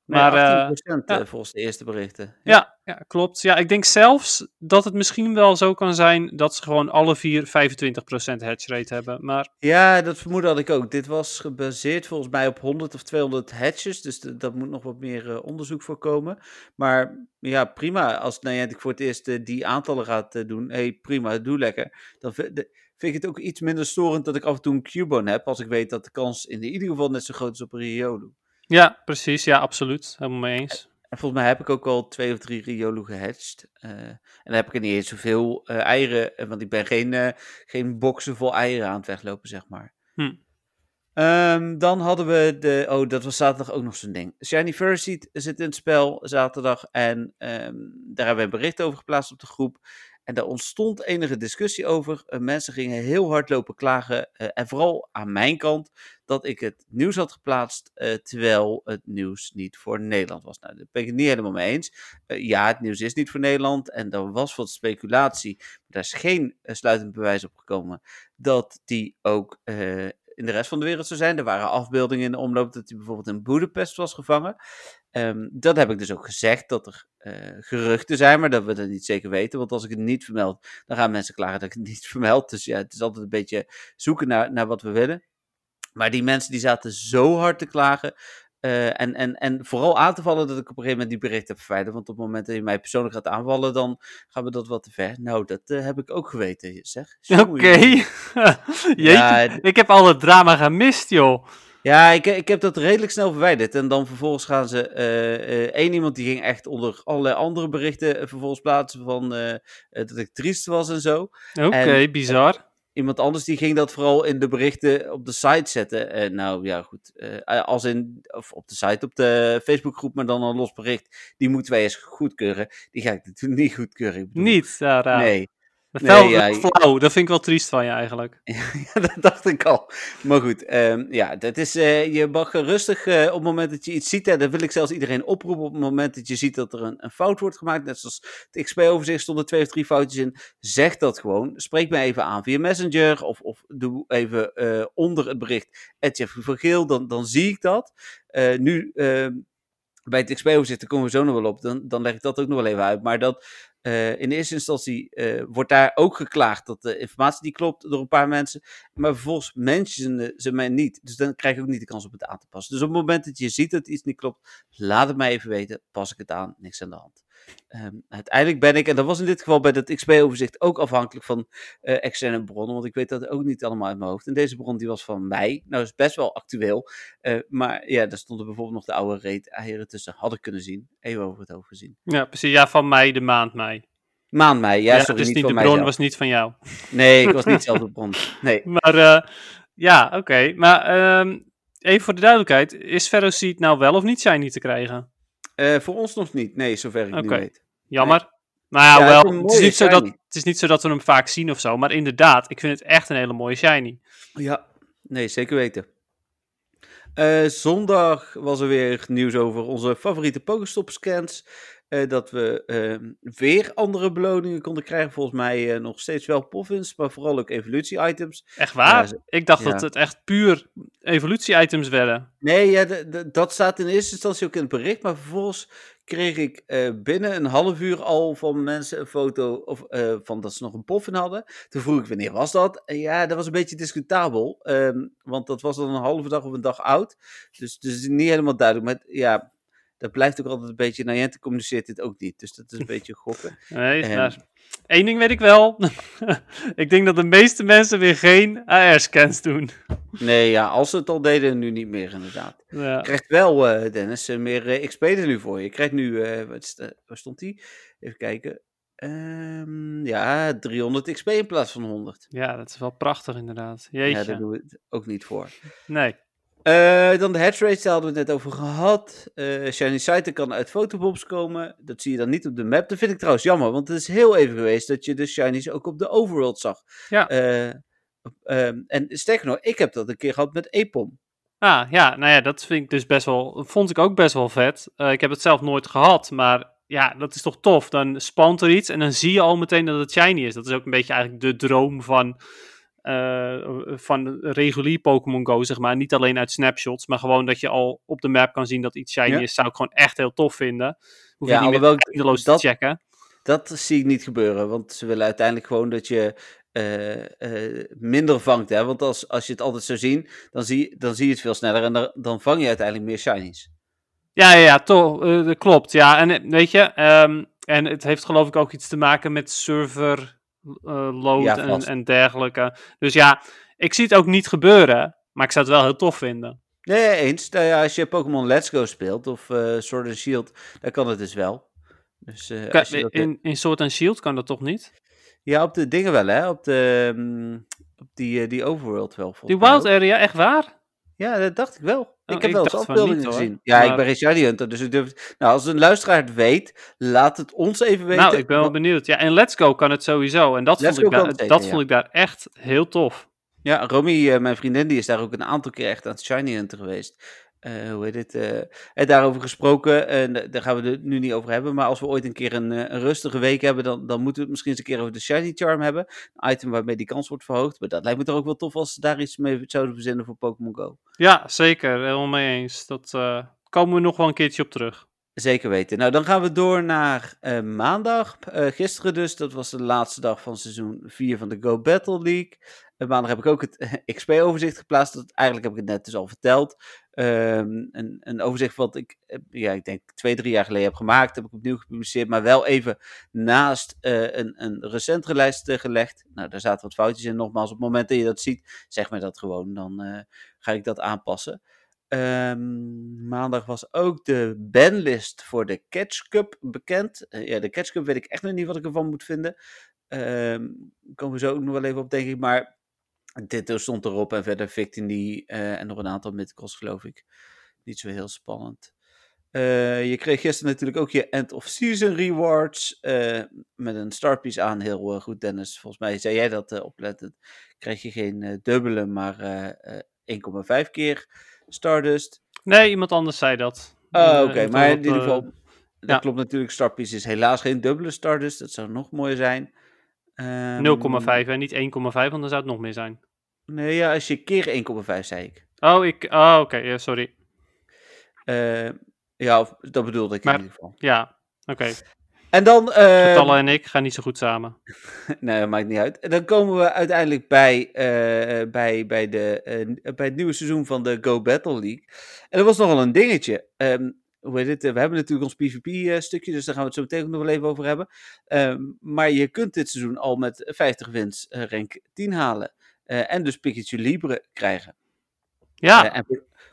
Nee, Maar eh, 18% ja. eh, volgens de eerste berichten. ja, ja, klopt. Ja, ik denk zelfs dat het misschien wel zo kan zijn dat ze gewoon alle vier 25% hatch rate hebben. Maar Ja, dat vermoeden had ik ook. Dit was gebaseerd volgens mij op 100 of 200 hatches. Dus de- dat moet nog wat meer eh, onderzoek voor komen. Maar ja, prima. Als Niantic voor het eerst die aantallen gaat doen. hey, prima, doe lekker. Dan de- vind ik het ook iets minder storend dat ik af en toe een Cubone heb. Als ik weet dat de kans in ieder geval net zo groot is op een Riolu. Ja, precies. Ja, absoluut. Helemaal mee eens. En volgens mij heb ik ook al twee of drie Riolu gehatcht. Eh, en dan heb ik er niet eens zoveel eh, eieren. eh, Want ik ben geen, geen boxen vol eieren aan het weglopen, zeg maar. Hm. Ehm, dan hadden we de. Oh, dat was zaterdag ook nog zo'n ding. Shiny Fursuit zit in het spel zaterdag. En ehm, daar hebben we een bericht over geplaatst op de groep. En daar ontstond enige discussie over. Eh, mensen gingen heel hard lopen klagen. eh, en vooral aan mijn kant. Dat ik het nieuws had geplaatst. eh, terwijl het nieuws niet voor Nederland was. Nou, daar ben ik het niet helemaal mee eens. Ja, het nieuws is niet voor Nederland. En er was wat speculatie. Maar daar is geen sluitend bewijs op gekomen. Dat die ook. in de rest van de wereld zou zijn. Er waren afbeeldingen in de omloop dat hij bijvoorbeeld in Budapest was gevangen. Ehm, dat heb ik dus ook gezegd, dat er eh, geruchten zijn, maar dat we dat niet zeker weten. Want als ik het niet vermeld, dan gaan mensen klagen dat ik het niet vermeld. Dus ja, het is altijd een beetje zoeken naar, naar wat we willen. Maar die mensen die zaten zo hard te klagen. eh, en, en, en vooral aan te vallen dat ik op een gegeven moment die bericht heb verwijderd. Want op het moment dat je mij persoonlijk gaat aanvallen, dan gaan we dat wat te ver. Nou, dat eh, heb ik ook geweten, zeg. Oké. Jeetje, Ja, ik heb al het drama gemist, joh. Ja, ik, ik heb dat redelijk snel verwijderd. En dan vervolgens gaan ze. één iemand die ging echt onder allerlei andere berichten eh, vervolgens plaatsen van dat ik triest was en zo. Oké, En- bizar. Iemand anders die ging dat vooral in de berichten op de site zetten. Eh, nou ja, goed. als in, of op de site, op de Facebookgroep, maar dan een los bericht. Die moeten wij eens goedkeuren. Die ga ik natuurlijk niet goedkeuren. Ik bedoel, Niet, ja, raar. Nee. Dat Nee, ja, je- flauw, dat vind ik wel triest van je eigenlijk. Ja, dat dacht ik al. Maar goed, ehm, ja, dat is, eh, je mag rustig eh, op het moment dat je iets ziet, en dan wil ik zelfs iedereen oproepen op het moment dat je ziet dat er een, een fout wordt gemaakt, net zoals het XP-overzicht stonden twee of drie foutjes in, zeg dat gewoon. Spreek me even aan via Messenger of, of doe even eh, onder het bericht Jeffrey van Geel, dan, dan zie ik dat. Eh, nu, ehm, bij het XP-overzicht, daar komen we zo nog wel op, dan, dan leg ik dat ook nog wel even uit, maar dat... eh, in eerste instantie eh, wordt daar ook geklaagd dat de informatie die klopt door een paar mensen. Maar vervolgens mentionen ze mij niet. Dus dan krijg ik ook niet de kans om het aan te passen. Dus op het moment dat je ziet dat iets niet klopt, laat het mij even weten. Pas ik het aan, niks aan de hand. Ehm, uiteindelijk ben ik, en dat was in dit geval bij dat XP-overzicht ook afhankelijk van eh, externe bronnen. Want ik weet dat ook niet allemaal uit mijn hoofd. En deze bron die was van mij. Nou, is best wel actueel. Eh, maar ja, daar stonden bijvoorbeeld nog de oude reet eieren tussen. Had ik kunnen zien. Even over het overzien. Ja, precies. Ja, van mei, de maand mei. Maand mei, ja, Ja, sorry, dus niet niet, van de bron mijzelf. was niet van jou. Nee, ik was niet zelf de bron. Nee. Maar eh, ja, oké. Maar ehm, even voor de duidelijkheid. Is Ferroseed nou wel of niet shiny te krijgen? Eh, voor ons nog niet. Nee, zover ik nu weet. Jammer. Nou ja, wel, het is, niet zo dat, het is niet zo dat we hem vaak zien of zo. Maar inderdaad, ik vind het echt een hele mooie shiny. Ja, nee, zeker weten. Eh, zondag was er weer nieuws over onze favoriete Pokestop scans. Eh, dat we ehm, weer andere beloningen konden krijgen. Volgens mij eh, nog steeds wel poffins, maar vooral ook evolutie-items. Echt waar? Ze- ik dacht ja. dat het echt puur evolutie-items werden. Nee, ja, dat staat in eerste instantie ook in het bericht, maar vervolgens kreeg ik eh, binnen een half uur al van mensen een foto of, eh, van dat ze nog een poffin hadden. Toen vroeg ik wanneer was dat? En ja, dat was een beetje discutabel, ehm, want dat was dan een halve dag of een dag oud. Dus, dus het is niet helemaal duidelijk. Maar ja, dat blijft ook altijd een beetje, Niantic communiceert dit ook niet, dus dat is een beetje gokken. Nee, maar één ding weet ik wel. ik denk dat de meeste mensen weer geen AR-scans doen. Nee, ja, als ze het al deden, nu niet meer inderdaad. Ja. Je krijgt wel, eh, Dennis, eh, meer eh, XP er nu voor je. Krijgt nu, wat waar stond die? Even kijken. Ehm, ja, 300 XP in plaats van 100. ja, dat is wel prachtig inderdaad. Ja, Jeetje. daar doen we het ook niet voor. Nee. Eh, dan de hatch daar hadden we het net over gehad. Eh Shiny Sighter kan uit fotobombs komen. Dat zie je dan niet op de map. Dat vind ik trouwens jammer, want het is heel even geweest dat je de Shinies ook op de overworld zag. Ja. Eh, ehm, en sterker nog, ik heb dat een keer gehad met Epom. Ah, ja, nou ja, dat vind ik dus best wel, vond ik ook best wel vet. Ik heb het zelf nooit gehad, maar ja, dat is toch tof. Dan spant er iets en dan zie je al meteen dat het shiny is. Dat is ook een beetje eigenlijk de droom van, van regulier Pokémon Go, zeg maar. Niet alleen uit snapshots, maar gewoon dat je al op de map kan zien dat iets shiny Ja. is. Zou ik gewoon echt heel tof vinden. Hoef Ja, je niet meer eindeloos dat- te checken. Dat zie ik niet gebeuren, want ze willen uiteindelijk gewoon dat je eh, eh, minder vangt. Hè? Want als, als je het altijd zou zien, dan zie, dan zie je het veel sneller en dan, dan vang je uiteindelijk meer shinies. Ja, ja, ja, toch, eh, dat klopt. Ja, en eh, weet je, ehm, en het heeft geloof ik ook iets te maken met server load Ja, en, en dergelijke. Dus ja, ik zie het ook niet gebeuren, maar ik zou het wel heel tof vinden. Nee, eens. Nou ja, als je Pokémon Let's Go speelt of eh Sword and Shield, dan kan het dus wel. Dus, eh, in, in Sword and Shield kan dat toch niet? Ja, op de dingen wel, hè? Op, de, mm, op die, die overworld wel. Die Wild. Area, echt waar? Ja, dat dacht ik wel. Oh, ik heb ik wel eens afbeeldingen niet, gezien. Ja, ik ben geen Shiny Hunter, dus ik durf... Nou, als een luisteraar het weet, laat het ons even weten. nou, ik ben wel benieuwd. Ja, en Let's Go kan het sowieso. En dat, Let's vond ik, daar, dat ja. vond ik daar echt heel tof. Ja, Romy, eh, mijn vriendin, die is daar ook een aantal keer echt aan het Shiny Hunter geweest. Eh, hoe heet het? eh, en daarover gesproken, en da- daar gaan we het nu niet over hebben. Maar als we ooit een keer een, eh, rustige week hebben, dan, dan moeten we het misschien eens een keer over de Shiny Charm hebben. Een item waarmee die kans wordt verhoogd. Maar dat lijkt me toch ook wel tof als ze daar iets mee zouden verzinnen voor Pokémon Go. Ja, zeker. Helemaal mee eens. Dat eh, komen we nog wel een keertje op terug. Zeker weten. Nou, dan gaan we door naar eh, maandag. Eh, gisteren dus, dat was de laatste dag van seizoen 4 van de Go Battle League. En maandag heb ik ook het XP-overzicht geplaatst. Dat, eigenlijk heb ik het net dus al verteld. Ehm, een, een overzicht wat ik, eh, ja, ik denk twee, drie jaar geleden heb gemaakt. Heb ik opnieuw gepubliceerd, maar wel even naast eh, een, een recentere lijst eh, gelegd. Nou, daar zaten wat foutjes in. Nogmaals, op het moment dat je dat ziet, zeg me dat gewoon. Dan eh, ga ik dat aanpassen. Ehm, maandag was ook de banlist voor de Catch Cup bekend. Eh, ja, de Catch Cup weet ik echt nog niet wat ik ervan moet vinden. Ehm komen we zo ook nog wel even op, denk ik. Maar dit stond erop en verder Victini eh en nog een aantal midcross, geloof ik. Niet zo heel spannend. Eh, je kreeg gisteren natuurlijk ook je end of season rewards. met een starpiece aan. Heel goed, Dennis. Volgens mij zei jij dat oplettend. Kreeg je geen dubbele, maar eh, eh, 1,5 keer Stardust. Nee, iemand anders zei dat. Oh, Eh, oké, maar in ieder eh, geval, dat ja. klopt natuurlijk. Starpiece is helaas geen dubbele Stardust. Dat zou nog mooier zijn. Ehm, 0,5 en niet 1,5, want dan zou het nog meer zijn. Nee, ja, als je keer 1,5 zei ik. Oh, ik, oh oké, sorry. Eh, ja, of, dat bedoelde ik Maar- in ieder geval. Ja, oké. En dan... eh, Getallen en ik gaan niet zo goed samen. nee, dat maakt niet uit. En dan komen we uiteindelijk bij, eh, bij, bij, de, eh, bij het nieuwe seizoen van de Go Battle League. En dat was nogal een dingetje. Ehm, hoe heet het? eh, We hebben natuurlijk ons PvP-stukje, dus daar gaan we het zo meteen ook nog wel even over hebben. Ehm, maar je kunt dit seizoen al met 50 wins eh, rank 10 halen. Eh, en dus Pikachu Libre krijgen. Ja, Eh, en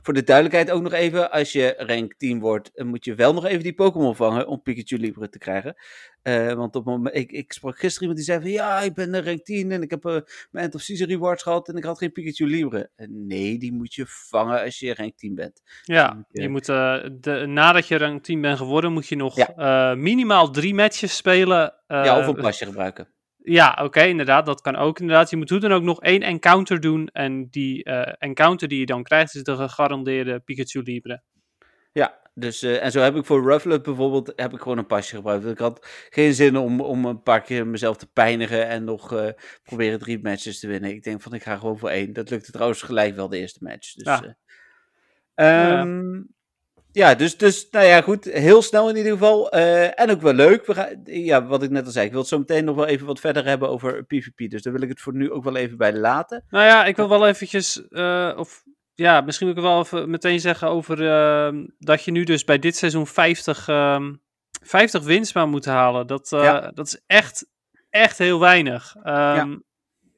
voor, de duidelijkheid ook nog even, als je rank 10 wordt, eh, moet je wel nog even die Pokémon vangen om Pikachu Libre te krijgen. Eh, want op moment, ik, ik sprak gisteren iemand die zei van, ja, ik ben eh, rank 10 en ik heb mijn End of Season rewards gehad en ik had geen Pikachu Libre. Nee, die moet je vangen als je rank 10 bent. ja. moet je- moet, de, nadat je rank 10 bent geworden, moet je nog Ja. minimaal drie matches spelen. ja, of een pasje gebruiken. Ja, oké, inderdaad, dat kan ook inderdaad. Je moet hoe dan ook nog één encounter doen. En die eh, encounter die je dan krijgt, is de gegarandeerde Pikachu Libre. Ja, dus, eh, en zo heb ik voor Rufflet bijvoorbeeld heb ik gewoon een pasje gebruikt. Ik had geen zin om, om een paar keer mezelf te pijnigen en nog uh, proberen drie matches te winnen. Ik denk van ik ga gewoon voor één. Dat lukte trouwens gelijk wel de eerste match. Dus, ja. Um, ja. Ja. dus, dus nou ja, goed. Heel snel in ieder geval. Uh, en ook wel leuk. We gaan, ja, wat ik net al zei. Ik wil het zo meteen nog wel even wat verder hebben over PvP. Dus daar wil ik het voor nu ook wel even bij laten. Nou ja, ik wil wel eventjes, of ja, misschien moet ik wel even meteen zeggen over uh, dat je nu dus bij dit seizoen 50, uh, 50 winst maar moet halen. Dat, ja. dat is echt, echt heel weinig. Um,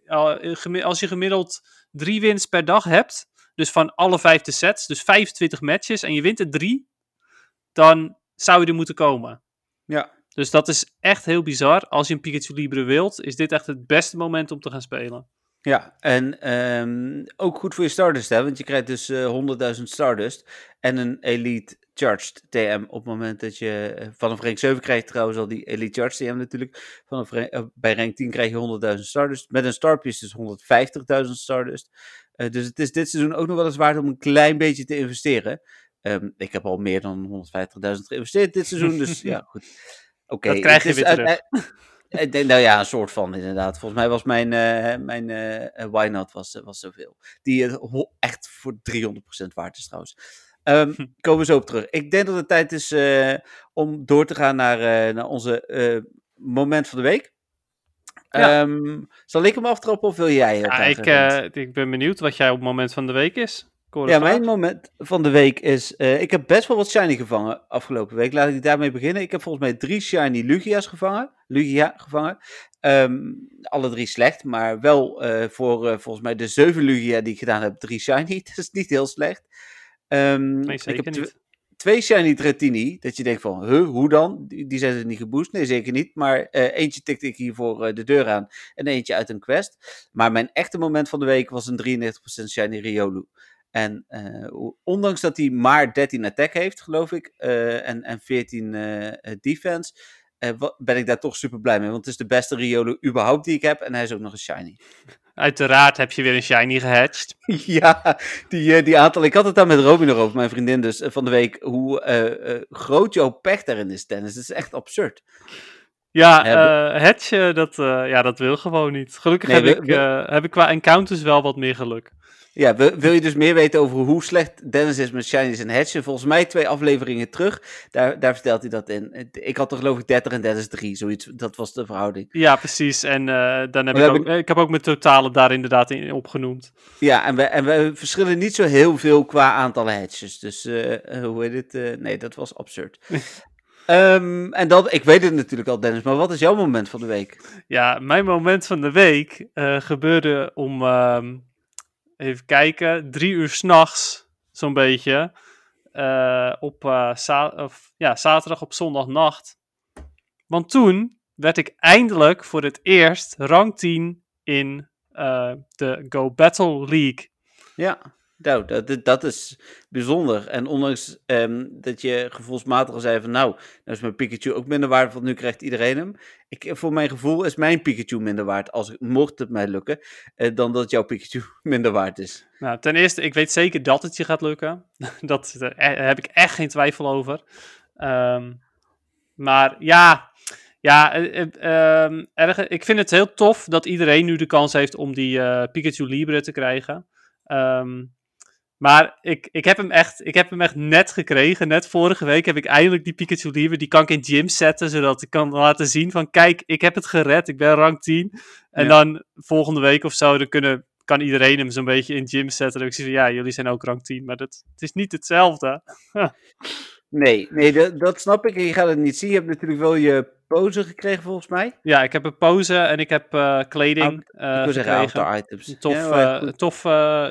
ja. Als je gemiddeld drie wins per dag hebt, dus van alle vijfde sets, dus 25 matches en je wint er drie, dan zou je er moeten komen. Ja. Dus dat is echt heel bizar. Als je een Pikachu Libre wilt, is dit echt het beste moment om te gaan spelen. Ja, en um, ook goed voor je Stardust, hè? want je krijgt dus uh, 100.000 Stardust en een Elite Charged TM op het moment dat je uh, vanaf rank 7 krijgt trouwens al die Elite Charged TM natuurlijk. Vanaf uh, bij rank 10 krijg je 100.000 Stardust. Met een Starpiece dus 150.000 Stardust. dus het is dit seizoen ook nog wel eens waard om een klein beetje te investeren. Um, ik heb al meer dan 150.000 geïnvesteerd dit seizoen, dus ja, goed. Oké. Okay, dat krijg je weer terug. Denk, nou ja, een soort van inderdaad. Volgens mij was mijn, uh, mijn uh, Why Not was, was zoveel. Die uh, echt voor 300% waard is trouwens. Um. Komen we zo op terug. Ik denk dat het tijd is om door te gaan naar, naar onze moment van de week. Ja. Um, zal ik hem aftrappen of wil jij? Ja, ik, ik ben benieuwd wat jij op moment van de week is. Ja, mijn moment van de week is. Uh, ik heb best wel wat shiny gevangen afgelopen week. Laat ik daarmee beginnen. Ik heb volgens mij drie shiny Lugia's gevangen. Lugia gevangen. Um, alle drie slecht, maar wel uh, voor uh, volgens mij de zeven Lugia die ik gedaan heb, drie shiny. Dat is niet heel slecht. Um, nee, zeker ik heb. Twee shiny Dratini, dat je denkt van, huh, hoe dan? Die, die zijn er niet geboost? Nee, zeker niet. Maar eentje tikte ik hier voor de deur aan en eentje uit een quest. Maar mijn echte moment van de week was een 93% shiny Riolu. En uh, ondanks dat hij maar 13 attack heeft, geloof ik, uh, en, en 14 uh, defense, ben ik daar toch super blij mee. Want het is de beste Riolo überhaupt die ik heb. En hij is ook nog een shiny. Uiteraard heb je weer een shiny gehatcht. ja, die, die aantal. Ik had het daar met Robin nog over, mijn vriendin dus, van de week. Hoe groot jouw pech daarin is, Dennis. Het is echt absurd. Ja, uh, hatchen, dat, ja, dat wil gewoon niet. Gelukkig nee, heb, we, ik, we... heb ik qua encounters wel wat meer geluk. Ja, wil je dus meer weten over hoe slecht Dennis is met Shinies en Hatchen? Volgens mij twee afleveringen terug, daar, daar vertelt hij dat in. Ik had er geloof ik 30 en Dennis 3, zoiets, dat was de verhouding. Ja, precies. En uh, dan heb ik, ook, ik... ik heb ook mijn totale daar inderdaad in opgenoemd. Ja, en we, en we verschillen niet zo heel veel qua aantal hatches. Dus uh, hoe heet het? Uh, nee, dat was absurd. Um, en dat, ik weet het natuurlijk al, Dennis, maar wat is jouw moment van de week? Ja, mijn moment van de week gebeurde om... Um, even kijken, drie uur s'nachts, zo'n beetje. Uh, op uh, of, ja, zaterdag op zondagnacht. Want toen werd ik eindelijk voor het eerst rang 10 in uh, de Go Battle League. Ja. Nou, dat, dat is bijzonder. En ondanks um, dat je gevoelsmatig zei van nou, nou is mijn Pikachu ook minder waard, want nu krijgt iedereen hem. Ik, voor mijn gevoel is mijn Pikachu minder waard, als mocht het mij lukken, uh, dan dat jouw Pikachu minder waard is. Nou, ten eerste, ik weet zeker dat het je gaat lukken. dat, daar heb ik echt geen twijfel over. Um, maar ja, ja, uh, erg, ik vind het heel tof dat iedereen nu de kans heeft om die Pikachu Libre te krijgen. Um, maar ik, ik, heb hem echt, ik heb hem echt net gekregen. Net vorige week heb ik eindelijk die Pikachu Libre. Die kan ik in gym zetten, zodat ik kan laten zien van... Kijk, ik heb het gered. Ik ben rank 10. En ja. dan volgende week of zo, dan kunnen, kan iedereen hem zo'n beetje in gym zetten. Dan ik zie van, ja, jullie zijn ook rank 10. Maar dat, het is niet hetzelfde. nee, nee dat, dat snap ik. En je gaat het niet zien. Je hebt natuurlijk wel je pose gekregen volgens mij. Ja, ik heb een pose en ik heb uh, kleding uh, ik gekregen. items. Tof, ja, uh, tof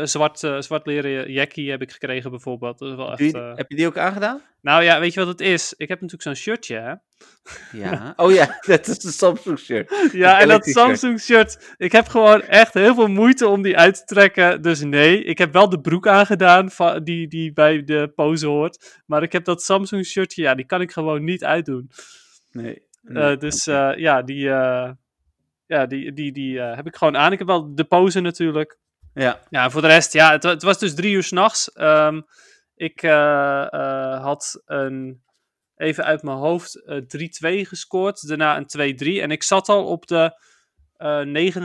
zwart, zwart leren jackie heb ik gekregen bijvoorbeeld. Dat is wel echt, heb je die ook aangedaan? Nou ja, weet je wat het is? Ik heb natuurlijk zo'n shirtje, hè? Ja. Oh ja, dat is een Samsung shirt. ja, en dat Samsung shirt. Ik heb gewoon echt heel veel moeite om die uit te trekken. Dus nee, ik heb wel de broek aangedaan die, die bij de pose hoort. Maar ik heb dat Samsung shirtje, ja, die kan ik gewoon niet uitdoen. Nee. Uh, dus uh, ja, die, uh, ja, die, die, die heb ik gewoon aan. Ik heb wel de pose natuurlijk. Ja. Ja, voor de rest, ja, het, het was dus drie uur s'nachts. Um, Ik eh, eh, had een, even uit mijn hoofd, eh 3-2 gescoord. Daarna een 2-3. En ik zat al op de eh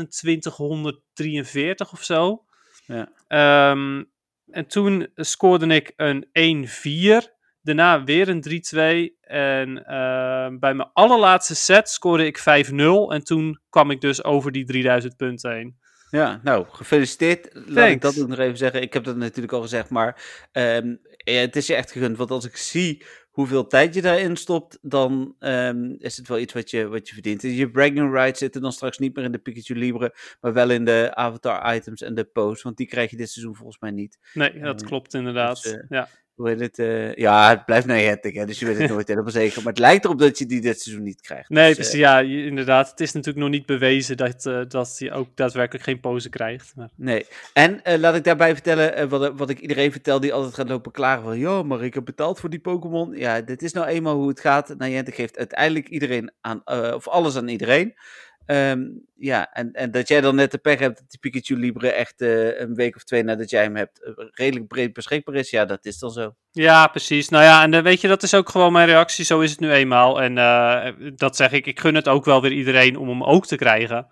2943 of zo. Ja. Ehm, en toen scoorde ik een 1-4. Daarna weer een 3-2. En ehm, bij mijn allerlaatste set scoorde ik 5-0. En toen kwam ik dus over die 3000 punten heen. Ja, nou, gefeliciteerd. Laat ik dat ook nog even zeggen. Ik heb dat natuurlijk al gezegd, maar ehm, het is je echt gegund. Want als ik zie hoeveel tijd je daarin stopt, dan ehm, is het wel iets wat je, wat je verdient. En Je bragging rights zitten dan straks niet meer in de Pikachu Libre, maar wel in de avatar items en de posts. Want die krijg je dit seizoen volgens mij niet. Nee, dat klopt inderdaad. dus, eh, ja. Hoe heet het? eh, ja, het blijft Niantic, hè, dus je weet het nooit helemaal zeker. Maar het lijkt erop dat je die dit seizoen niet krijgt. Nee, Dus, dus eh, ja, inderdaad. Het is natuurlijk nog niet bewezen dat, eh, dat hij ook daadwerkelijk geen pose krijgt. Maar... Nee. En laat ik daarbij vertellen, wat, wat ik iedereen vertel die altijd gaat lopen klagen van, ja, maar ik heb betaald voor die Pokémon. Ja, dit is nou eenmaal hoe het gaat. Niantic geeft uiteindelijk iedereen aan, of alles aan iedereen. Ehm, ja, en, en dat jij dan net de pech hebt dat die Pikachu Libre echt eh, een week of twee nadat jij hem hebt eh, redelijk breed beschikbaar is. Ja, dat is dan zo. Ja, precies. Nou ja, en eh, weet je, dat is ook gewoon mijn reactie. Zo is het nu eenmaal. En dat zeg ik. Ik gun het ook wel weer iedereen om hem ook te krijgen.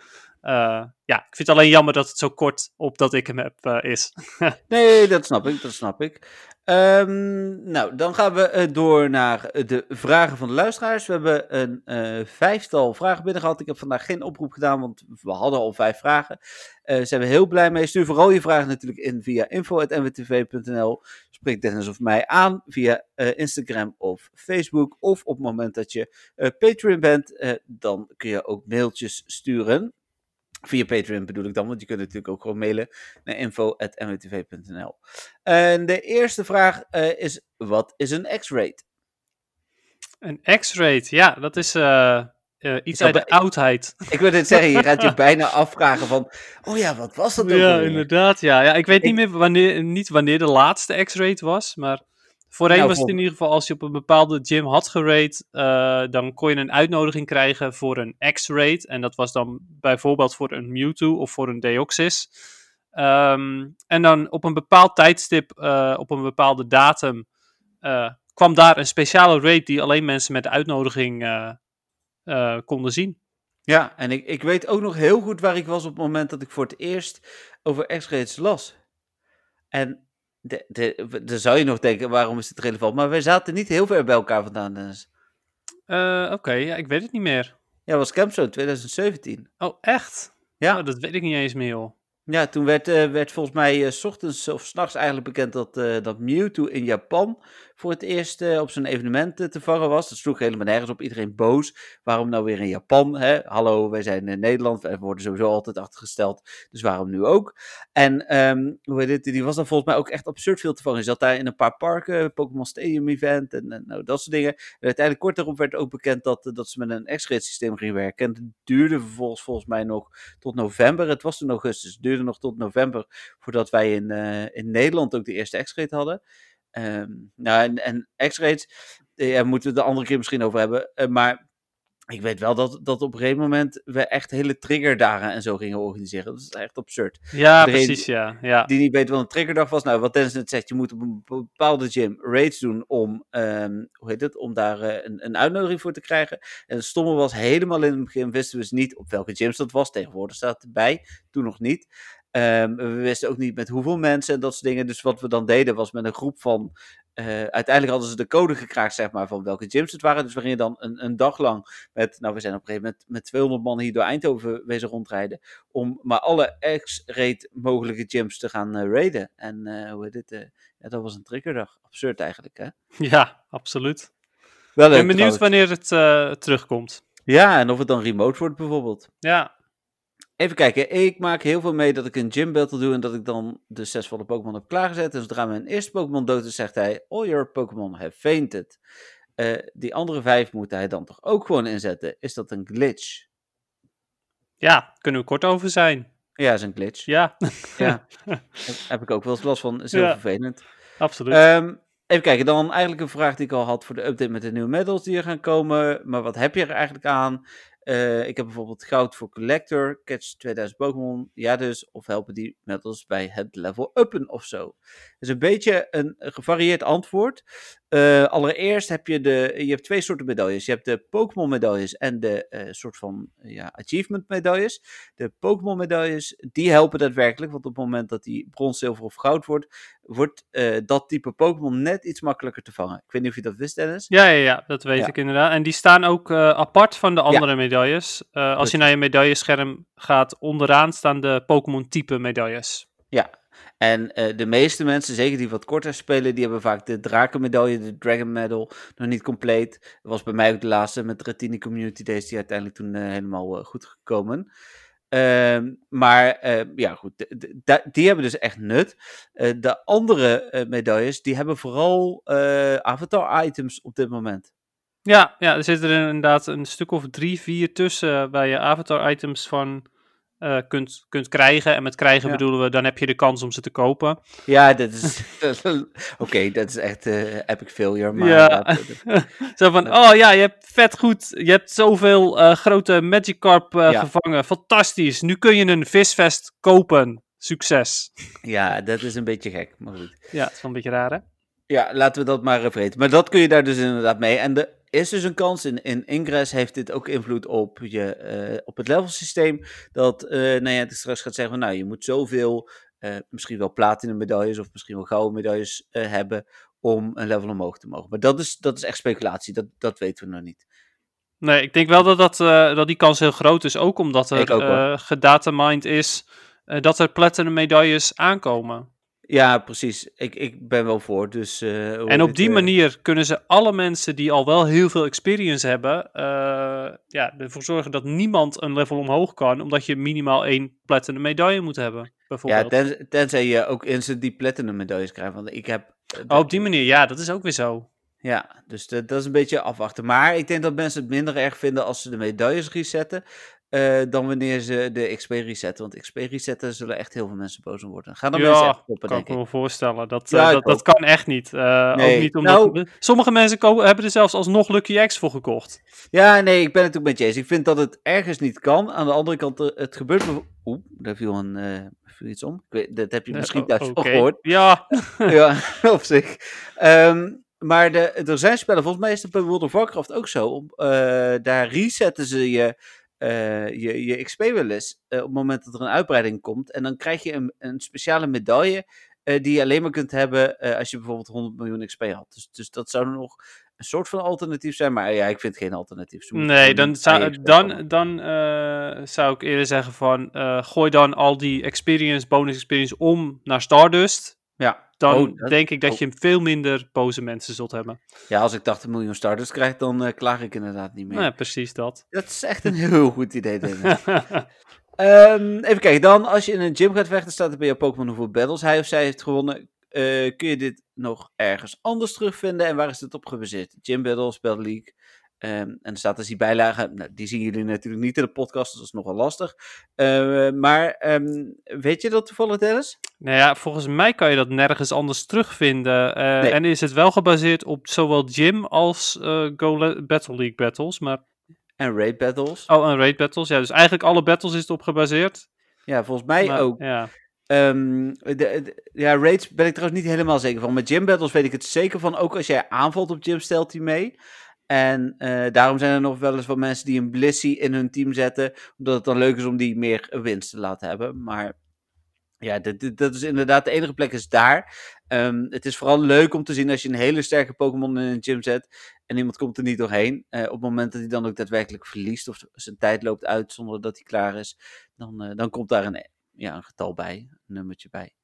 Ja, ik vind het alleen jammer dat het zo kort op dat ik hem heb is. Nee, dat snap ik, dat snap ik. Ehm, nou, dan gaan we eh, door naar eh, de vragen van de luisteraars. We hebben een eh, vijftal vragen binnen gehad. Ik heb vandaag geen oproep gedaan, want we hadden al vijf vragen. Daar zijn we heel blij mee. Stuur vooral je vragen natuurlijk in via info.nwtv.nl. Spreek Dennis of mij aan via Instagram of Facebook. Of op het moment dat je Patreon bent, dan kun je ook mailtjes sturen. Via Patreon bedoel ik dan, want je kunt natuurlijk ook gewoon mailen naar info.mwtv.nl. En de eerste vraag eh, is, wat is een X-rate? Een X-rate, ja, dat is eh, eh, iets uit de oudheid. Ik wil dit zeggen, je gaat je bijna afvragen van, oh ja, wat was dat ook Ja, inderdaad. Ja. ja, ik weet Ik- niet meer wanneer, niet wanneer de laatste X-rate was, maar voorheen Nou, was het in ieder geval als je op een bepaalde gym had gerate, eh, dan kon je een uitnodiging krijgen voor een X-rate. En dat was dan bijvoorbeeld voor een Mewtwo of voor een Deoxys. Ehm, en dan op een bepaald tijdstip, eh, op een bepaalde datum, eh, kwam daar een speciale rate die alleen mensen met de uitnodiging konden zien. Ja, en ik, ik weet ook nog heel goed waar ik was op het moment dat ik voor het eerst over X-rates las. En de, de, dan zou je nog denken, waarom is het relevant? Maar wij zaten niet heel ver bij elkaar vandaan, Dennis. Eh, Oké, ja, ik weet het niet meer. Ja, was Campzone 2017. Oh, echt? Ja. Oh, dat weet ik niet eens meer, joh. Ja, toen werd, eh, werd volgens mij eh, s ochtends of s'nachts eigenlijk bekend dat, dat Mewtwo in Japan voor het eerst eh, op zo'n evenement eh, te vangen was. Dat sloeg helemaal nergens op. Iedereen boos. Waarom nou weer in Japan? Hè? Hallo, wij zijn in Nederland. We worden sowieso altijd achtergesteld. Dus waarom nu ook? En ehm, hoe heet het? die was dan volgens mij ook echt absurd veel te vangen. Je zat daar in een paar parken, Pokémon Stadium Event en, nou, dat soort dingen. En uiteindelijk kort daarop werd ook bekend dat, eh, dat ze met een X-ray systeem gingen werken. En het duurde vervolgens volgens mij nog tot november. Het was toen augustus. Het duurde nog tot november voordat wij in, in Nederland ook de eerste X-ray hadden. Ehm, nou, en, en X-rays, eh, ja, moeten we het de andere keer misschien over hebben. eh, maar ik weet wel dat, dat op een gegeven moment we echt hele triggerdagen en zo gingen organiseren. Dat is echt absurd. Ja, Iedereen precies, ja. ja. Die niet weet wat een triggerdag was. Nou, wat Dennis net zegt, je moet op een bepaalde gym raids doen om, ehm, hoe heet het, om daar eh, een, een uitnodiging voor te krijgen. En het stomme was, helemaal in het begin wisten we dus niet op welke gyms dat was. Tegenwoordig staat het erbij, toen nog niet. Ehm, we wisten ook niet met hoeveel mensen en dat soort dingen. Dus wat we dan deden was met een groep van. eh, uiteindelijk hadden ze de code gekraakt, zeg maar, van welke gyms het waren. Dus we gingen dan een, een dag lang met. Nou, we zijn op een gegeven moment met 200 man hier door Eindhoven wezen rondrijden. Om maar alle X-rate mogelijke gyms te gaan eh, raiden. En eh, hoe heet dit? ja, dat was een triggerdag. Absurd eigenlijk, hè? Ja, absoluut. Wel Ik ben benieuwd trouwens. wanneer het terugkomt. Ja, en of het dan remote wordt bijvoorbeeld. Ja, Even kijken, ik maak heel veel mee dat ik een gym battle doe en dat ik dan de zesvolle Pokémon heb klaargezet. En zodra mijn eerste Pokémon dood is, zegt hij, all your Pokémon have fainted. Eh, die andere vijf moet hij dan toch ook gewoon inzetten? Is dat een glitch? ja, kunnen we kort over zijn. Ja, is een glitch. Ja, Ja, heb ik ook wel eens last van. Is heel Ja. vervelend. absoluut. Ehm, even kijken, dan eigenlijk een vraag die ik al had voor de update met de nieuwe medals die er gaan komen. Maar wat heb je er eigenlijk aan? Eh, ik heb bijvoorbeeld goud voor Collector, catch 2000 Pokémon, ja dus, of helpen die metals bij het level uppen of zo. Dus een beetje een gevarieerd antwoord. Uh, allereerst heb je, de, je hebt twee soorten medailles. Je hebt de Pokémon medailles en de uh, soort van ja, achievement medailles. De Pokémon medailles, die helpen daadwerkelijk, want op het moment dat die brons, zilver of goud wordt, wordt uh, dat type Pokémon net iets makkelijker te vangen. Ik weet niet of je dat wist, Dennis. Ja, ja, ja dat weet ja. ik inderdaad. En die staan ook apart van de andere ja. medailles. als je naar je medaillescherm gaat, onderaan staan de Pokémon type medailles. Ja, en uh, de meeste mensen, zeker die wat korter spelen, die hebben vaak de drakenmedaille, de Dragon Medal, nog niet compleet. Dat was bij mij ook de laatste met de Retini Community Days, die uiteindelijk toen uh, helemaal uh, goed gekomen. Uh, maar ja, goed, die hebben dus echt nut. de andere medailles, die hebben vooral avatar-items op dit moment. Ja, ja, er zitten er inderdaad een stuk of drie, vier tussen waar je avatar-items van uh, kunt, kunt krijgen. En met krijgen ja. bedoelen we, dan heb je de kans om ze te kopen. Ja, dat is. Oké, okay, dat is echt uh, epic failure. Maar ja. Dat, dat, Zo van: oh ja, je hebt vet goed. Je hebt zoveel uh, grote Magikarp ja. gevangen. Fantastisch. Nu kun je een visvest kopen. Succes. Ja, dat is een beetje gek, maar goed. Ja, het is wel een beetje raar, hè? Ja, laten we dat maar vergeten. Maar dat kun je daar dus inderdaad mee. En de is dus een kans. In, in Ingress heeft dit ook invloed op, je, uh, op het levelsysteem. Dat, uh, nou ja, het straks gaat zeggen, nou, je moet zoveel, uh, misschien wel platinum medailles of misschien wel gouden medailles hebben om een level omhoog te mogen. Maar dat is, dat is echt speculatie, dat, dat weten we nog niet. Nee, ik denk wel dat, dat, dat die kans heel groot is, ook omdat er gedatamined is dat er platinum medailles aankomen. Ja, precies. Ik, ik ben wel voor. Dus, uh, en op die uh... manier kunnen ze alle mensen die al wel heel veel experience hebben, uh, ja, ervoor zorgen dat niemand een level omhoog kan, omdat je minimaal één platinum medaille moet hebben. Bijvoorbeeld. Ja, ten, tenzij je ook instant die platinum medailles krijgt. Want ik heb. Oh, op die manier, ja, dat is ook weer zo. Ja, dus dat, dat is een beetje afwachten. Maar ik denk dat mensen het minder erg vinden als ze de medailles resetten. Uh, dan wanneer ze de XP resetten. Want XP resetten zullen echt heel veel mensen boos om worden. Ga dan ja, mensen echt koppen, kan ik me wel voorstellen. Dat, ja, uh, dat, dat, kan echt niet. Uh, nee. Ook niet omdat... Nou, Sommige mensen hebben er zelfs alsnog Lucky X voor gekocht. Ja, nee, ik ben het ook met eens. Ik vind dat het ergens niet kan. Aan de andere kant, het gebeurt... Oeh, daar viel, een, viel iets om. Weet, dat heb je misschien thuis okay. gehoord. Ja. ja, op zich. Um, maar de, er zijn spellen, volgens mij is het bij World of Warcraft ook zo. daar resetten ze je uh, je, je XP wel eens uh, op het moment dat er een uitbreiding komt. En dan krijg je een, een speciale medaille uh, die je alleen maar kunt hebben als je bijvoorbeeld 100 miljoen XP had. Dus, dus dat zou nog een soort van alternatief zijn, maar ja, ik vind geen alternatief. Nee, dan zou, dan, dan zou ik eerder zeggen van, gooi dan al die experience, bonus experience om naar Stardust. Ja. Dan oh, dat, denk ik dat oh. je veel minder boze mensen zult hebben. Ja, als ik 80 miljoen starters krijg, dan uh, klaag ik inderdaad niet meer. Nee, precies dat. Dat is echt een heel goed idee, um, even kijken, dan als je in een gym gaat vechten, staat er bij jouw Pokémon hoeveel battles hij of zij heeft gewonnen. Uh, kun je dit nog ergens anders terugvinden en waar is dit op gebaseerd? Gym battles, Battle League, Um, en er staat dus die bijlage, nou, die zien jullie natuurlijk niet in de podcast, dus dat is nogal lastig. Uh, maar um, weet je dat toevallig, Dennis? Nou ja, volgens mij kan je dat nergens anders terugvinden. Uh, nee. En is het wel gebaseerd op zowel gym als uh, Go Battle League battles, maar... En raid battles. Oh, en raid battles, ja. Dus eigenlijk alle battles is het op gebaseerd. Ja, volgens mij maar, ook. Ja. Um, de, de, ja, raids ben ik trouwens niet helemaal zeker van. Met gym battles weet ik het zeker van. Ook als jij aanvalt op gym, stelt hij mee. En uh, daarom zijn er nog wel eens wat mensen die een Blissey in hun team zetten. Omdat het dan leuk is om die meer winst te laten hebben. Maar ja, dat, is inderdaad de enige plek is daar. Um, het is vooral leuk om te zien als je een hele sterke Pokémon in een gym zet. En iemand komt er niet doorheen. Uh, op het moment dat hij dan ook daadwerkelijk verliest. Of zijn tijd loopt uit zonder dat hij klaar is. Dan, uh, dan komt daar een, ja, een getal bij. Een nummertje bij.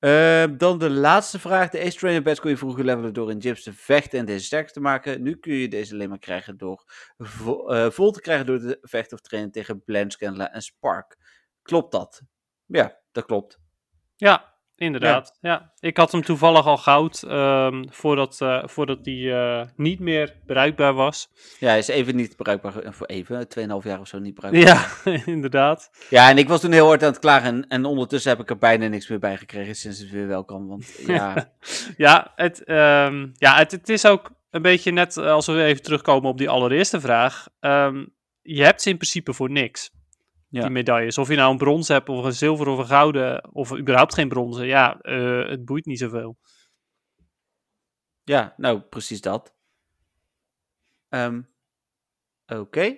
Uh, dan de laatste vraag. De Ace Trainer Bats kon je vroeger levelen door in gyms te vechten en deze sterker te maken. Nu kun je deze alleen maar krijgen door uh, vol te krijgen door te vechten of trainen tegen Blanchcandler en Spark. Klopt dat? Ja, dat klopt. Ja, inderdaad. Ja. ja. Ik had hem toevallig al goud um, voordat, uh, voordat die uh, niet meer bereikbaar was. Ja, hij is even niet bereikbaar. Voor even, 2,5 jaar of zo niet bereikbaar. Ja, inderdaad. Ja, en ik was toen heel hard aan het klagen. En, en ondertussen heb ik er bijna niks meer bij gekregen sinds het weer wel kan. Want ja, ja, het, um, ja het, het is ook een beetje net als we even terugkomen op die allereerste vraag. Um, je hebt ze in principe voor niks. Ja. Die medailles. Of je nou een brons hebt, of een zilver, of een gouden, of überhaupt geen bronzen. Ja, eh, het boeit niet zoveel. Ja, nou, precies dat. Ehm, Oké.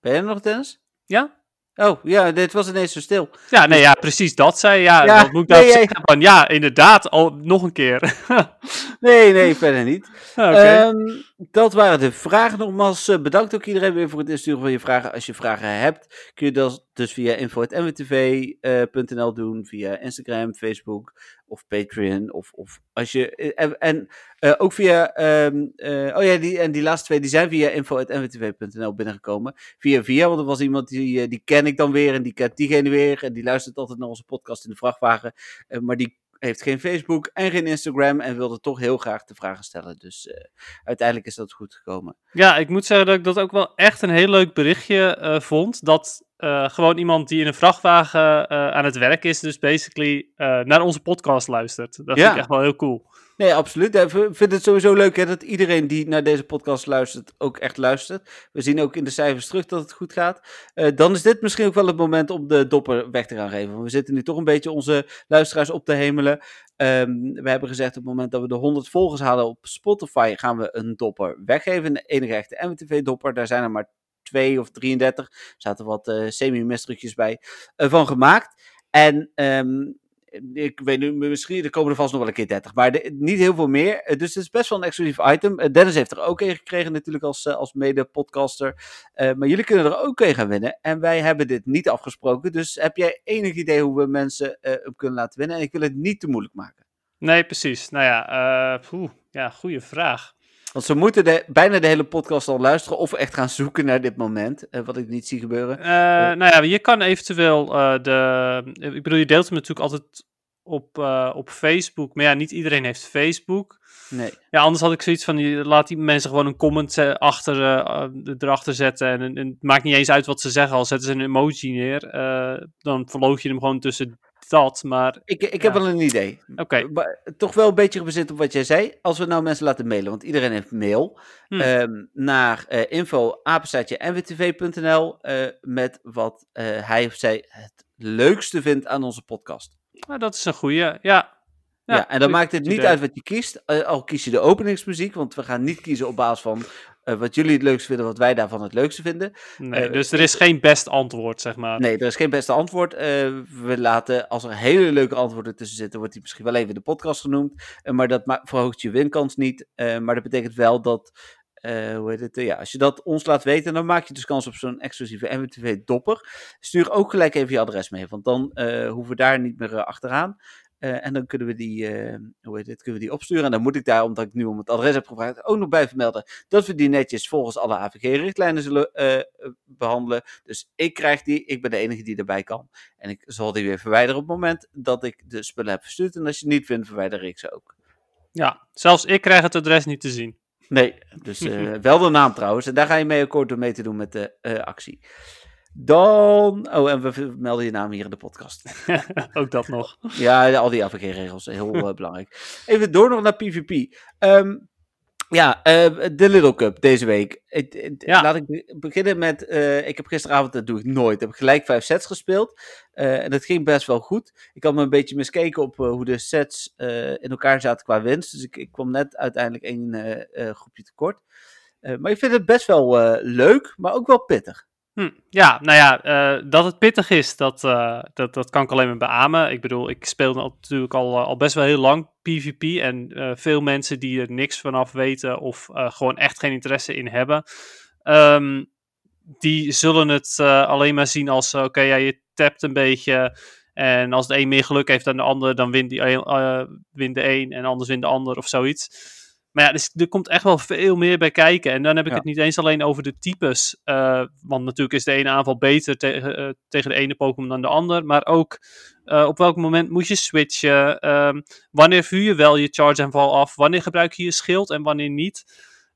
Ben je er nog, Dennis? Ja? Oh, ja, dit was ineens zo stil. Ja, nee, ja, precies dat zei. Ja, Ja, wat moet ik nou nee, zeggen? Van, ja, inderdaad, al nog een keer. Nee, nee, verder niet. Ehm, dat waren de vragen. Nogmaals, eh, bedankt ook iedereen weer voor het insturen van je vragen. Als je vragen hebt, kun je dat dus via info.mwtv.nl doen, via Instagram, Facebook of Patreon. Of, of als je, eh, en en eh, ook via, ehm, eh, oh ja, die, en die laatste twee die zijn via info.mwtv.nl binnengekomen. Via via, want er was iemand die, die ken ik dan weer en die kent diegene weer. En die luistert altijd naar onze podcast in de vrachtwagen. Maar die heeft geen Facebook en geen Instagram en wilde toch heel graag de vragen stellen. Dus uiteindelijk is dat goed gekomen. Ja, ik moet zeggen dat ik dat ook wel echt een heel leuk berichtje vond. Dat eh, gewoon iemand die in een vrachtwagen eh, aan het werk is, dus basically eh, naar onze podcast luistert. Dat Ja. vind ik echt wel heel cool. Nee, absoluut. Ik vind het sowieso leuk hè, dat iedereen die naar deze podcast luistert ook echt luistert. We zien ook in de cijfers terug dat het goed gaat. Dan is dit misschien ook wel het moment om de dopper weg te gaan geven. Want we zitten nu toch een beetje onze luisteraars op te hemelen. Ehm, we hebben gezegd op het moment dat we de 100 volgers halen op Spotify gaan we een dopper weggeven. Een enige echte MTV-dopper. Daar zijn er maar twee of 33. Er zaten wat eh semi-misdrukjes bij eh, van gemaakt. En ehm, ik weet nu, misschien er komen er vast nog wel een keer 30, maar niet heel veel meer. Eh, Dus het is best wel een exclusief item. Dennis heeft er ook een gekregen natuurlijk als, als mede-podcaster. Maar jullie kunnen er ook een gaan winnen. En wij hebben dit niet afgesproken. Dus heb jij enig idee hoe we mensen hem kunnen laten winnen? En ik wil het niet te moeilijk maken. Nee, precies. Nou ja, ja, goede vraag. Want ze moeten de, bijna de hele podcast al luisteren of echt gaan zoeken naar dit moment. eh, wat ik niet zie gebeuren. Eh, nou ja, je kan eventueel eh, de. Ik bedoel, je deelt hem natuurlijk altijd op, op Facebook. Maar ja, niet iedereen heeft Facebook. Nee. Ja, anders had ik zoiets van, laat die mensen gewoon een comment achter, erachter zetten. En, en het maakt niet eens uit wat ze zeggen, al zetten ze een emoji neer. dan verloog je hem gewoon tussen dat. Maar Ik, ik Ja. heb wel een idee. oké, toch wel een beetje gebaseerd op wat jij zei. Als we nou mensen laten mailen, want iedereen heeft mail. Hm. ehm, naar eh info nwtv.nl met wat eh, hij of zij het leukste vindt aan onze podcast. nou, dat is een goede. Ja. Ja, en dan maakt het niet idee. uit wat je kiest. eh, al kies je de openingsmuziek, want we gaan niet kiezen op basis van eh, wat jullie het leukste vinden, wat wij daarvan het leukste vinden. Nee, Eh, dus er is geen best antwoord, zeg maar. Nee, er is geen beste antwoord. Eh, we laten, als er hele leuke antwoorden tussen zitten, wordt die misschien wel even in de podcast genoemd. Maar dat verhoogt je winkans niet. Maar dat betekent wel dat, hoe heet het? Ja, als je dat ons laat weten, dan maak je dus kans op zo'n exclusieve MWTV dopper. Stuur ook gelijk even je adres mee, want dan hoeven we daar niet meer achteraan. Eh, en dan kunnen we, die, eh, hoe heet het, kunnen we die opsturen. En dan moet ik daar, omdat ik nu om het adres heb gevraagd, ook nog bij vermelden dat we die netjes volgens alle AVG-richtlijnen zullen eh, eh, behandelen. Dus ik krijg die, ik ben de enige die erbij kan. En ik zal die weer verwijderen op het moment dat ik de spullen heb verstuurd. En als je het niet vindt, verwijder ik ze ook. Ja, zelfs ik krijg het adres niet te zien. Nee, dus wel de naam trouwens. En daar ga je mee akkoord door mee te doen met de actie. Dan, oh, en we melden je naam hier in de podcast. ook dat nog. Ja, al die AVG-regels, heel eh, belangrijk. Even door nog naar PvP. Ehm, ja, eh, de Little Cup deze week. Ja. Laat ik be- beginnen met, eh, ik heb gisteravond, dat doe ik nooit, heb ik gelijk vijf sets gespeeld. En dat ging best wel goed. Ik had me een beetje miskeken op hoe de sets in elkaar zaten qua winst. Dus ik, ik kwam net uiteindelijk één groepje tekort. Maar ik vind het best wel leuk, maar ook wel pittig. Hm, ja, nou ja, eh, dat het pittig is, dat, eh, dat, dat kan ik alleen maar beamen. Ik bedoel, ik speel natuurlijk al, eh, al best wel heel lang PvP. En veel mensen die er niks vanaf weten of gewoon echt geen interesse in hebben, ehm, die zullen het alleen maar zien als, oké, ja, je tapt een beetje. En als de een meer geluk heeft dan de ander, dan wint, die, wint de een en anders wint de ander of zoiets. Maar ja, dus er komt echt wel veel meer bij kijken. En dan heb ik Ja. het niet eens alleen over de types. eh, want natuurlijk is de ene aanval beter tegen, eh, tegen de ene Pokémon dan de ander. Maar ook eh, op welk moment moet je switchen. ehm, wanneer vuur je wel je charge aanval af. Wanneer gebruik je je schild en wanneer niet.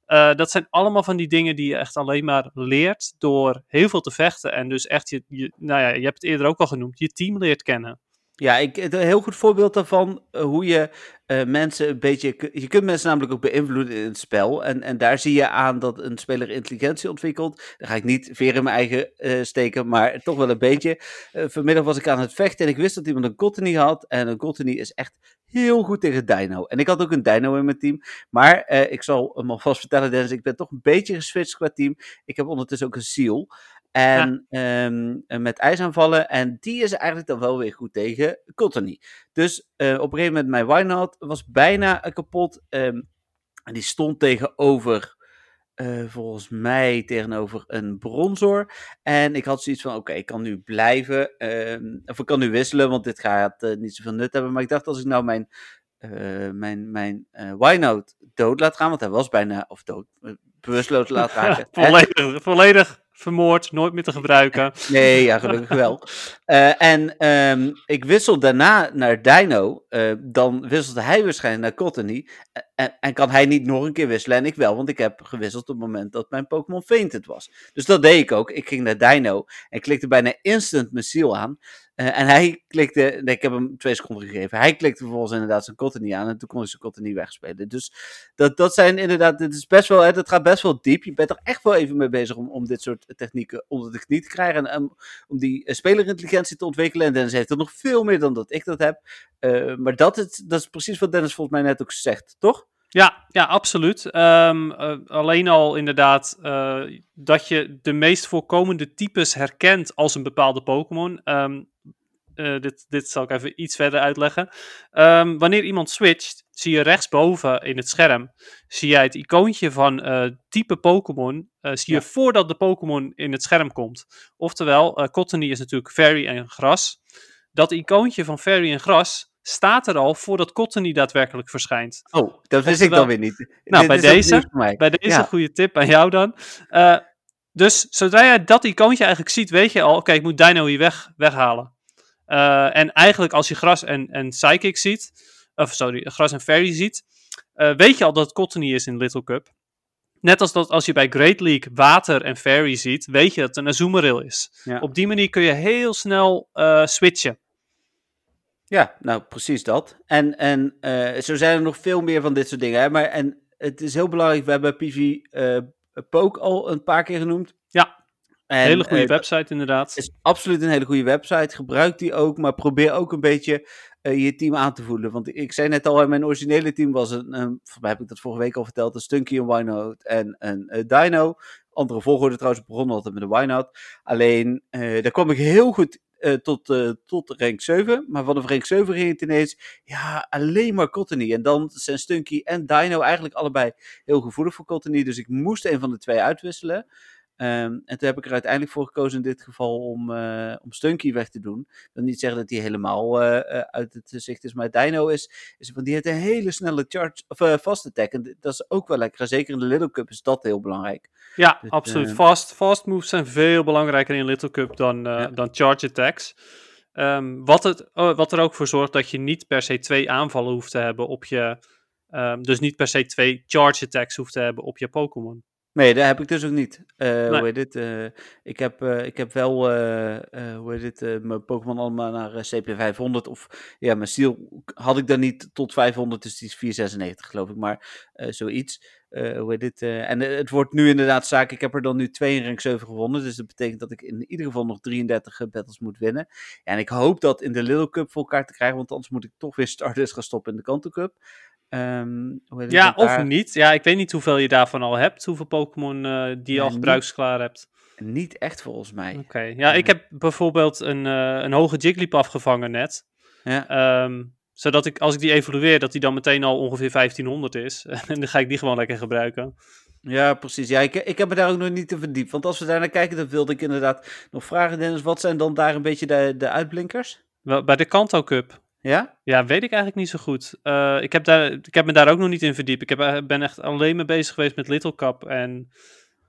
Eh, dat zijn allemaal van die dingen die je echt alleen maar leert door heel veel te vechten. En dus echt, je, je, nou ja, je hebt het eerder ook al genoemd, je team leert kennen. Ja, ik, een heel goed voorbeeld daarvan uh, hoe je uh, mensen een beetje. Je kunt mensen namelijk ook beïnvloeden in het spel. En, en daar zie je aan dat een speler intelligentie ontwikkelt. Daar ga ik niet veer in mijn eigen uh, steken, maar toch wel een beetje. vanmiddag was ik aan het vechten en ik wist dat iemand een Cottony had. En een Cottony is echt heel goed tegen Dino. En ik had ook een Dino in mijn team. Maar ik zal hem alvast vertellen, Dennis, ik ben toch een beetje geswitcht qua team. Ik heb ondertussen ook een Seal. En ja. um, met ijsaanvallen. En die is eigenlijk dan wel weer goed tegen Cottony. Dus uh, op een gegeven moment mijn Wynaut was bijna kapot. Um, en die stond tegenover, uh, volgens mij, tegenover een bronzor. En ik had zoiets van, oké, okay, ik kan nu blijven. Um, of ik kan nu wisselen, want dit gaat uh, niet zoveel nut hebben. Maar ik dacht, als ik nou mijn, mijn, mijn dood laat gaan, want hij was bijna, of dood, bewusteloos laat raken. volledig, volledig vermoord, nooit meer te gebruiken. Nee, ja, gelukkig wel. Uh, en um, ik wissel daarna naar Dino. Uh, dan wisselde hij waarschijnlijk naar Cottony. En, en, kan hij niet nog een keer wisselen? En ik wel, want ik heb gewisseld op het moment dat mijn Pokémon fainted was. Dus dat deed ik ook. Ik ging naar Dino en klikte bijna instant mijn ziel aan. Uh, en hij klikte, nee, ik heb hem twee seconden gegeven. Hij klikte vervolgens inderdaad zijn Cottony aan en toen kon hij zijn Cottony wegspelen. Dus dat, dat zijn inderdaad, dit is best wel, hè, gaat best wel diep. Je bent er echt wel even mee bezig om, om dit soort technieken onder de knie te krijgen. En um, om die uh, spelerintelligentie te ontwikkelen. En Dennis heeft er nog veel meer dan dat ik dat heb. Uh, maar dat is, dat is precies wat Dennis volgens mij net ook zegt, toch? Ja, ja, absoluut. Um, uh, alleen al inderdaad uh, dat je de meest voorkomende types herkent als een bepaalde Pokémon. Um, uh, dit, dit zal ik even iets verder uitleggen. Um, wanneer iemand switcht, zie je rechtsboven in het scherm, zie jij het icoontje van type Pokémon, zie je voordat de Pokémon in het scherm komt. Oftewel, Cottony is natuurlijk Fairy en Gras. Dat icoontje van Fairy en Gras staat er al voordat Cottony daadwerkelijk verschijnt. Oh, dat wist ik dan weer niet. Nou, bij deze, bij deze ja. goede tip aan jou dan. Uh, dus zodra jij dat icoontje eigenlijk ziet, weet je al, oké, okay, ik moet Dino hier weg, weghalen. Uh, en eigenlijk als je Gras en, en Psychic ziet, of sorry, Gras en Fairy ziet, uh, weet je al dat Cottony is in Little Cup. Net als dat als je bij Great League Water en Fairy ziet, weet je dat het een Azumarill is. Ja. Op die manier kun je heel snel switchen. Ja, nou precies dat. En, en uh, zo zijn er nog veel meer van dit soort dingen. Hè? Maar, en het is heel belangrijk, we hebben PV uh, Poke al een paar keer genoemd. Ja, een hele goede uh, website inderdaad. is absoluut een hele goede website. Gebruik die ook, maar probeer ook een beetje je team aan te voelen. Want ik zei net al, mijn originele team was een, een mij heb ik dat vorige week al verteld, een Stunky, een Wynote en een Dino. Andere volgorde trouwens begonnen altijd met de Wynote. Alleen, daar kwam ik heel goed tot, uh, tot rank 7. Maar vanaf rank 7 ging het ineens, ja, alleen maar Cottony. En dan zijn Stunky en Dino eigenlijk allebei heel gevoelig voor Cottony. Dus ik moest een van de twee uitwisselen. Um, en toen heb ik er uiteindelijk voor gekozen in dit geval om, uh, om Stunky weg te doen. Ik wil niet zeggen dat hij helemaal uh, uit het zicht is, maar Dino is, is want die heeft een hele snelle charge, of uh, fast attack. En dat is ook wel lekker. Zeker in de Little Cup is dat heel belangrijk. Ja, dus, absoluut. Fast, fast moves zijn veel belangrijker in Little Cup dan, ja. dan charge attacks. Um, wat, het, oh, wat er ook voor zorgt dat je niet per se twee aanvallen hoeft te hebben op je. Um, dus niet per se twee charge attacks hoeft te hebben op je Pokémon. Nee, dat heb ik dus ook niet. Uh, nee. Hoe heet dit? Uh, ik, heb, uh, ik heb wel, hoe heet dit, mijn Pokémon allemaal naar CP500. Of ja, mijn Steel had ik dan niet tot 500, dus die is 496 geloof ik. Maar zoiets. hoe heet dit? en het wordt nu inderdaad zaak. Ik heb er dan nu 2 in rank 7 gewonnen. Dus dat betekent dat ik in ieder geval nog 33 battles moet winnen. Ja, en ik hoop dat in de Little Cup voor elkaar te krijgen. Want anders moet ik toch weer Stardust gaan stoppen in de Kanto Cup. Um, ja, of daar... niet. Ja, ik weet niet hoeveel je daarvan al hebt. Hoeveel Pokémon uh, die je al gebruiksklaar hebt. Niet echt volgens mij. Oké, okay. ja, ik heb bijvoorbeeld een, uh, een hoge Jigglypuff gevangen net. Ja. Um, zodat ik, als ik die evolueer, dat die dan meteen al ongeveer 1500 is. en dan ga ik die gewoon lekker gebruiken. Ja, precies. Ja, ik, ik heb me daar ook nog niet te verdiept. Want als we daar naar kijken, dan wilde ik inderdaad nog vragen, Dennis. Wat zijn dan daar een beetje de, de uitblinkers? Wel, bij de Kanto Cup. Ja? Ja, weet ik eigenlijk niet zo goed. Uh, ik, heb daar, ik heb me daar ook nog niet in verdiept. Ik heb, eh, ben echt alleen mee bezig geweest met Little Cup. En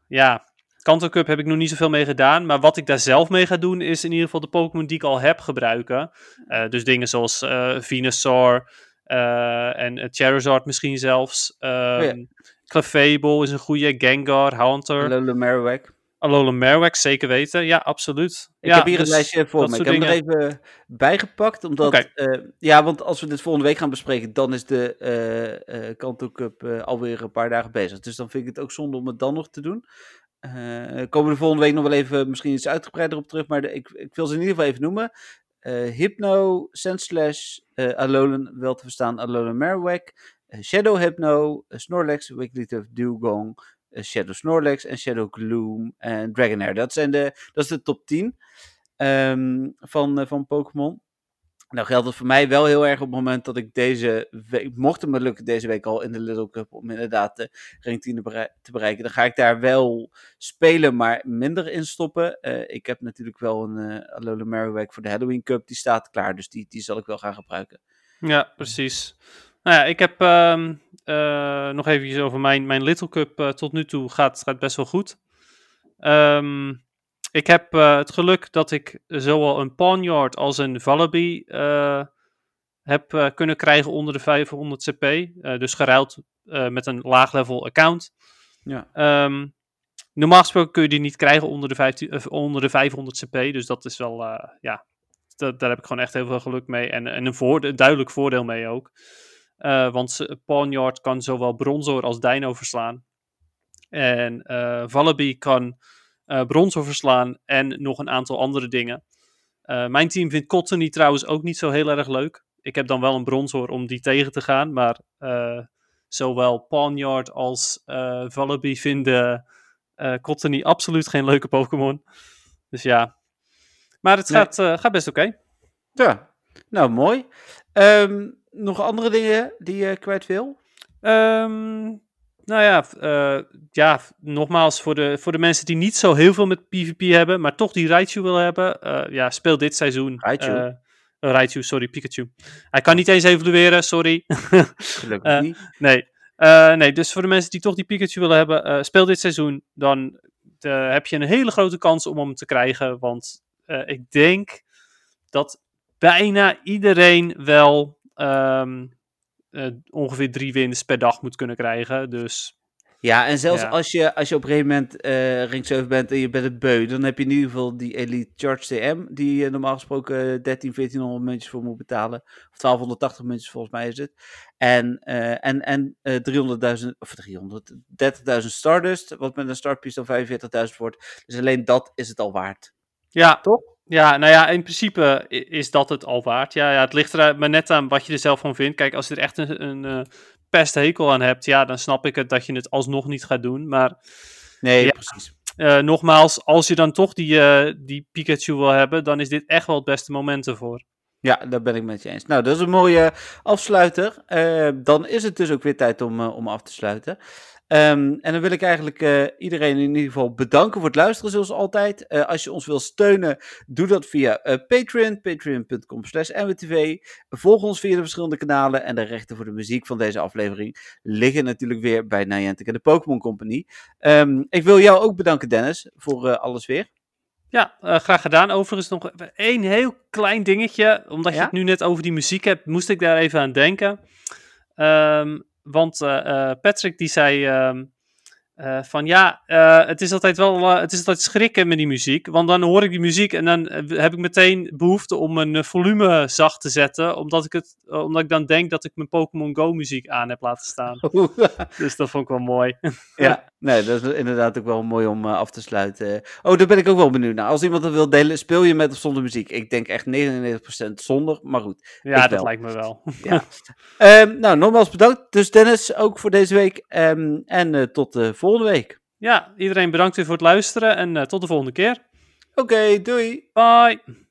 ja, Kanto Cup heb ik nog niet zoveel mee gedaan. Maar wat ik daar zelf mee ga doen, is in ieder geval de Pokémon die ik al heb gebruiken. Uh, dus dingen zoals uh, Venusaur en Charizard misschien zelfs. Um, oh ja. Clefable is een goede. Gengar, Haunter. Hallo, Alolan Marowak, zeker weten. Ja, absoluut. Ik ja, heb hier dus een lijstje voor me. Ik heb hem er even bijgepakt, omdat... Eh, ja, want als we dit volgende week gaan bespreken, dan is de eh eh Kanto Cup alweer een paar dagen bezig. Dus dan vind ik het ook zonde om het dan nog te doen. Komen we de volgende week nog wel even misschien iets uitgebreider op terug, maar de- ik, ik wil ze in ieder geval even noemen. Hypno, Sandslash, eh Alolan, wel te verstaan, Alolan eh, Shadow Hypno, Snorlax, Wigglytuff, Dewgong, Shadow Snorlax en Shadow Gloom en Dragonair. Dat, zijn de, dat is de top 10 ehm, van, eh, van Pokémon. Nou geldt het voor mij wel heel erg op het moment dat ik deze week, mocht het me lukken deze week al in de Little Cup om inderdaad de 10 te, berei- te bereiken, dan ga ik daar wel spelen, maar minder in stoppen. Eh, ik heb natuurlijk wel een eh Alolan Marowak voor de Halloween Cup, die staat klaar, dus die, die zal ik wel gaan gebruiken. Ja, precies. Nou ja, ik heb ehm, eh, nog even over mijn, mijn Little Cup eh, tot nu toe gaat, gaat best wel goed. Ehm, ik heb eh, het geluk dat ik zowel een Pawnyard als een Vallaby heb kunnen krijgen onder de 500 CP. dus geruild met een laag level account. Ja. Ehm, normaal gesproken kun je die niet krijgen onder de, 15, eh, onder de 500 CP. Dus dat is wel, ja, da- daar heb ik gewoon echt heel veel geluk mee. En, en een voorde- duidelijk voordeel mee ook. Eh, want Pawnyard kan zowel Bronzor als Dino verslaan. En eh Vallaby kan eh Bronzor verslaan en nog een aantal andere dingen. Mijn team vindt Cottony trouwens ook niet zo heel erg leuk. Ik heb dan wel een Bronzor om die tegen te gaan. Maar zowel Pawnyard als Vallaby vinden Cottony absoluut geen leuke Pokémon. Dus ja. Maar het Nee. gaat, gaat best oké. Ja, nou mooi. Ehm, nog andere dingen die je kwijt wil? Ehm, nou ja, eh, ja, nogmaals, voor de, voor de mensen die niet zo heel veel met PvP hebben, maar toch die Raichu willen hebben, eh, ja, speel dit seizoen. Raichu? eh, eh, Raichu, sorry, Pikachu. Hij kan niet eens evolueren, sorry. Gelukkig niet. nee. Eh, nee, dus voor de mensen die toch die Pikachu willen hebben, eh, speel dit seizoen. Dan heb je een hele grote kans om hem te krijgen. Want eh, ik denk dat bijna iedereen wel ehm, eh, ongeveer drie wins per dag moet kunnen krijgen. Dus Ja, en zelfs Ja. als, je, als je op een gegeven moment eh ring 7 bent en je bent het beu, dan heb je in ieder geval die Elite Charge TM, die je normaal gesproken 13, 1400 muntjes voor moet betalen. Of 1280 muntjes volgens mij is het. En, eh, en, en eh 300.000, of 300, 30.000 Stardust, wat met een startpiece dan 45.000 wordt. Dus alleen dat is het al waard. ja, Toch? Ja, nou ja, in principe is dat het al waard. Ja, ja het ligt er maar net aan wat je er zelf van vindt. Kijk, als je er echt een, een eh, pesthekel aan hebt, ja, dan snap ik het dat je het alsnog niet gaat doen. Maar Nee, Ja. precies. eh, nogmaals, als je dan toch die, eh, die Pikachu wil hebben, dan is dit echt wel het beste moment ervoor. Ja, daar ben ik met je eens. Nou, dat is een mooie afsluiter. Eh, dan is het dus ook weer tijd om, eh, om af te sluiten. Ehm, en dan wil ik eigenlijk eh, iedereen in ieder geval bedanken voor het luisteren, zoals altijd. Eh, als je ons wil steunen, doe dat via eh, Patreon, patreon.com slash. Volg ons via de verschillende kanalen en de rechten voor de muziek van deze aflevering liggen natuurlijk weer bij Niantic en de Pokémon Company. Ehm, ik wil jou ook bedanken, Dennis, voor alles weer. Ja, graag gedaan. Overigens nog één heel klein dingetje. Omdat je het nu net over die muziek hebt, moest ik daar even aan denken. Ehm, want eh, eh, Patrick die zei eh, van ja, eh, het is altijd wel, eh, het is altijd schrikken met die muziek. Want dan hoor ik die muziek en dan heb ik meteen behoefte om mijn volume zacht te zetten. Omdat ik, het, omdat ik dan denk dat ik mijn Pokémon Go muziek aan heb laten staan. dus dat vond ik wel mooi. Ja, nee, dat is inderdaad ook wel mooi om af te sluiten. Oh, daar ben ik ook wel benieuwd naar. Als iemand dat wil delen, speel je met of zonder muziek? Ik denk echt 99% zonder, maar goed. ja, dat wel. lijkt me wel. Ehm, nou, nogmaals bedankt. Dus Dennis, ook voor deze week. Ehm, en tot de volgende week. ja, iedereen bedankt weer voor het luisteren en eh, tot de volgende keer. Oké, doei. Bye!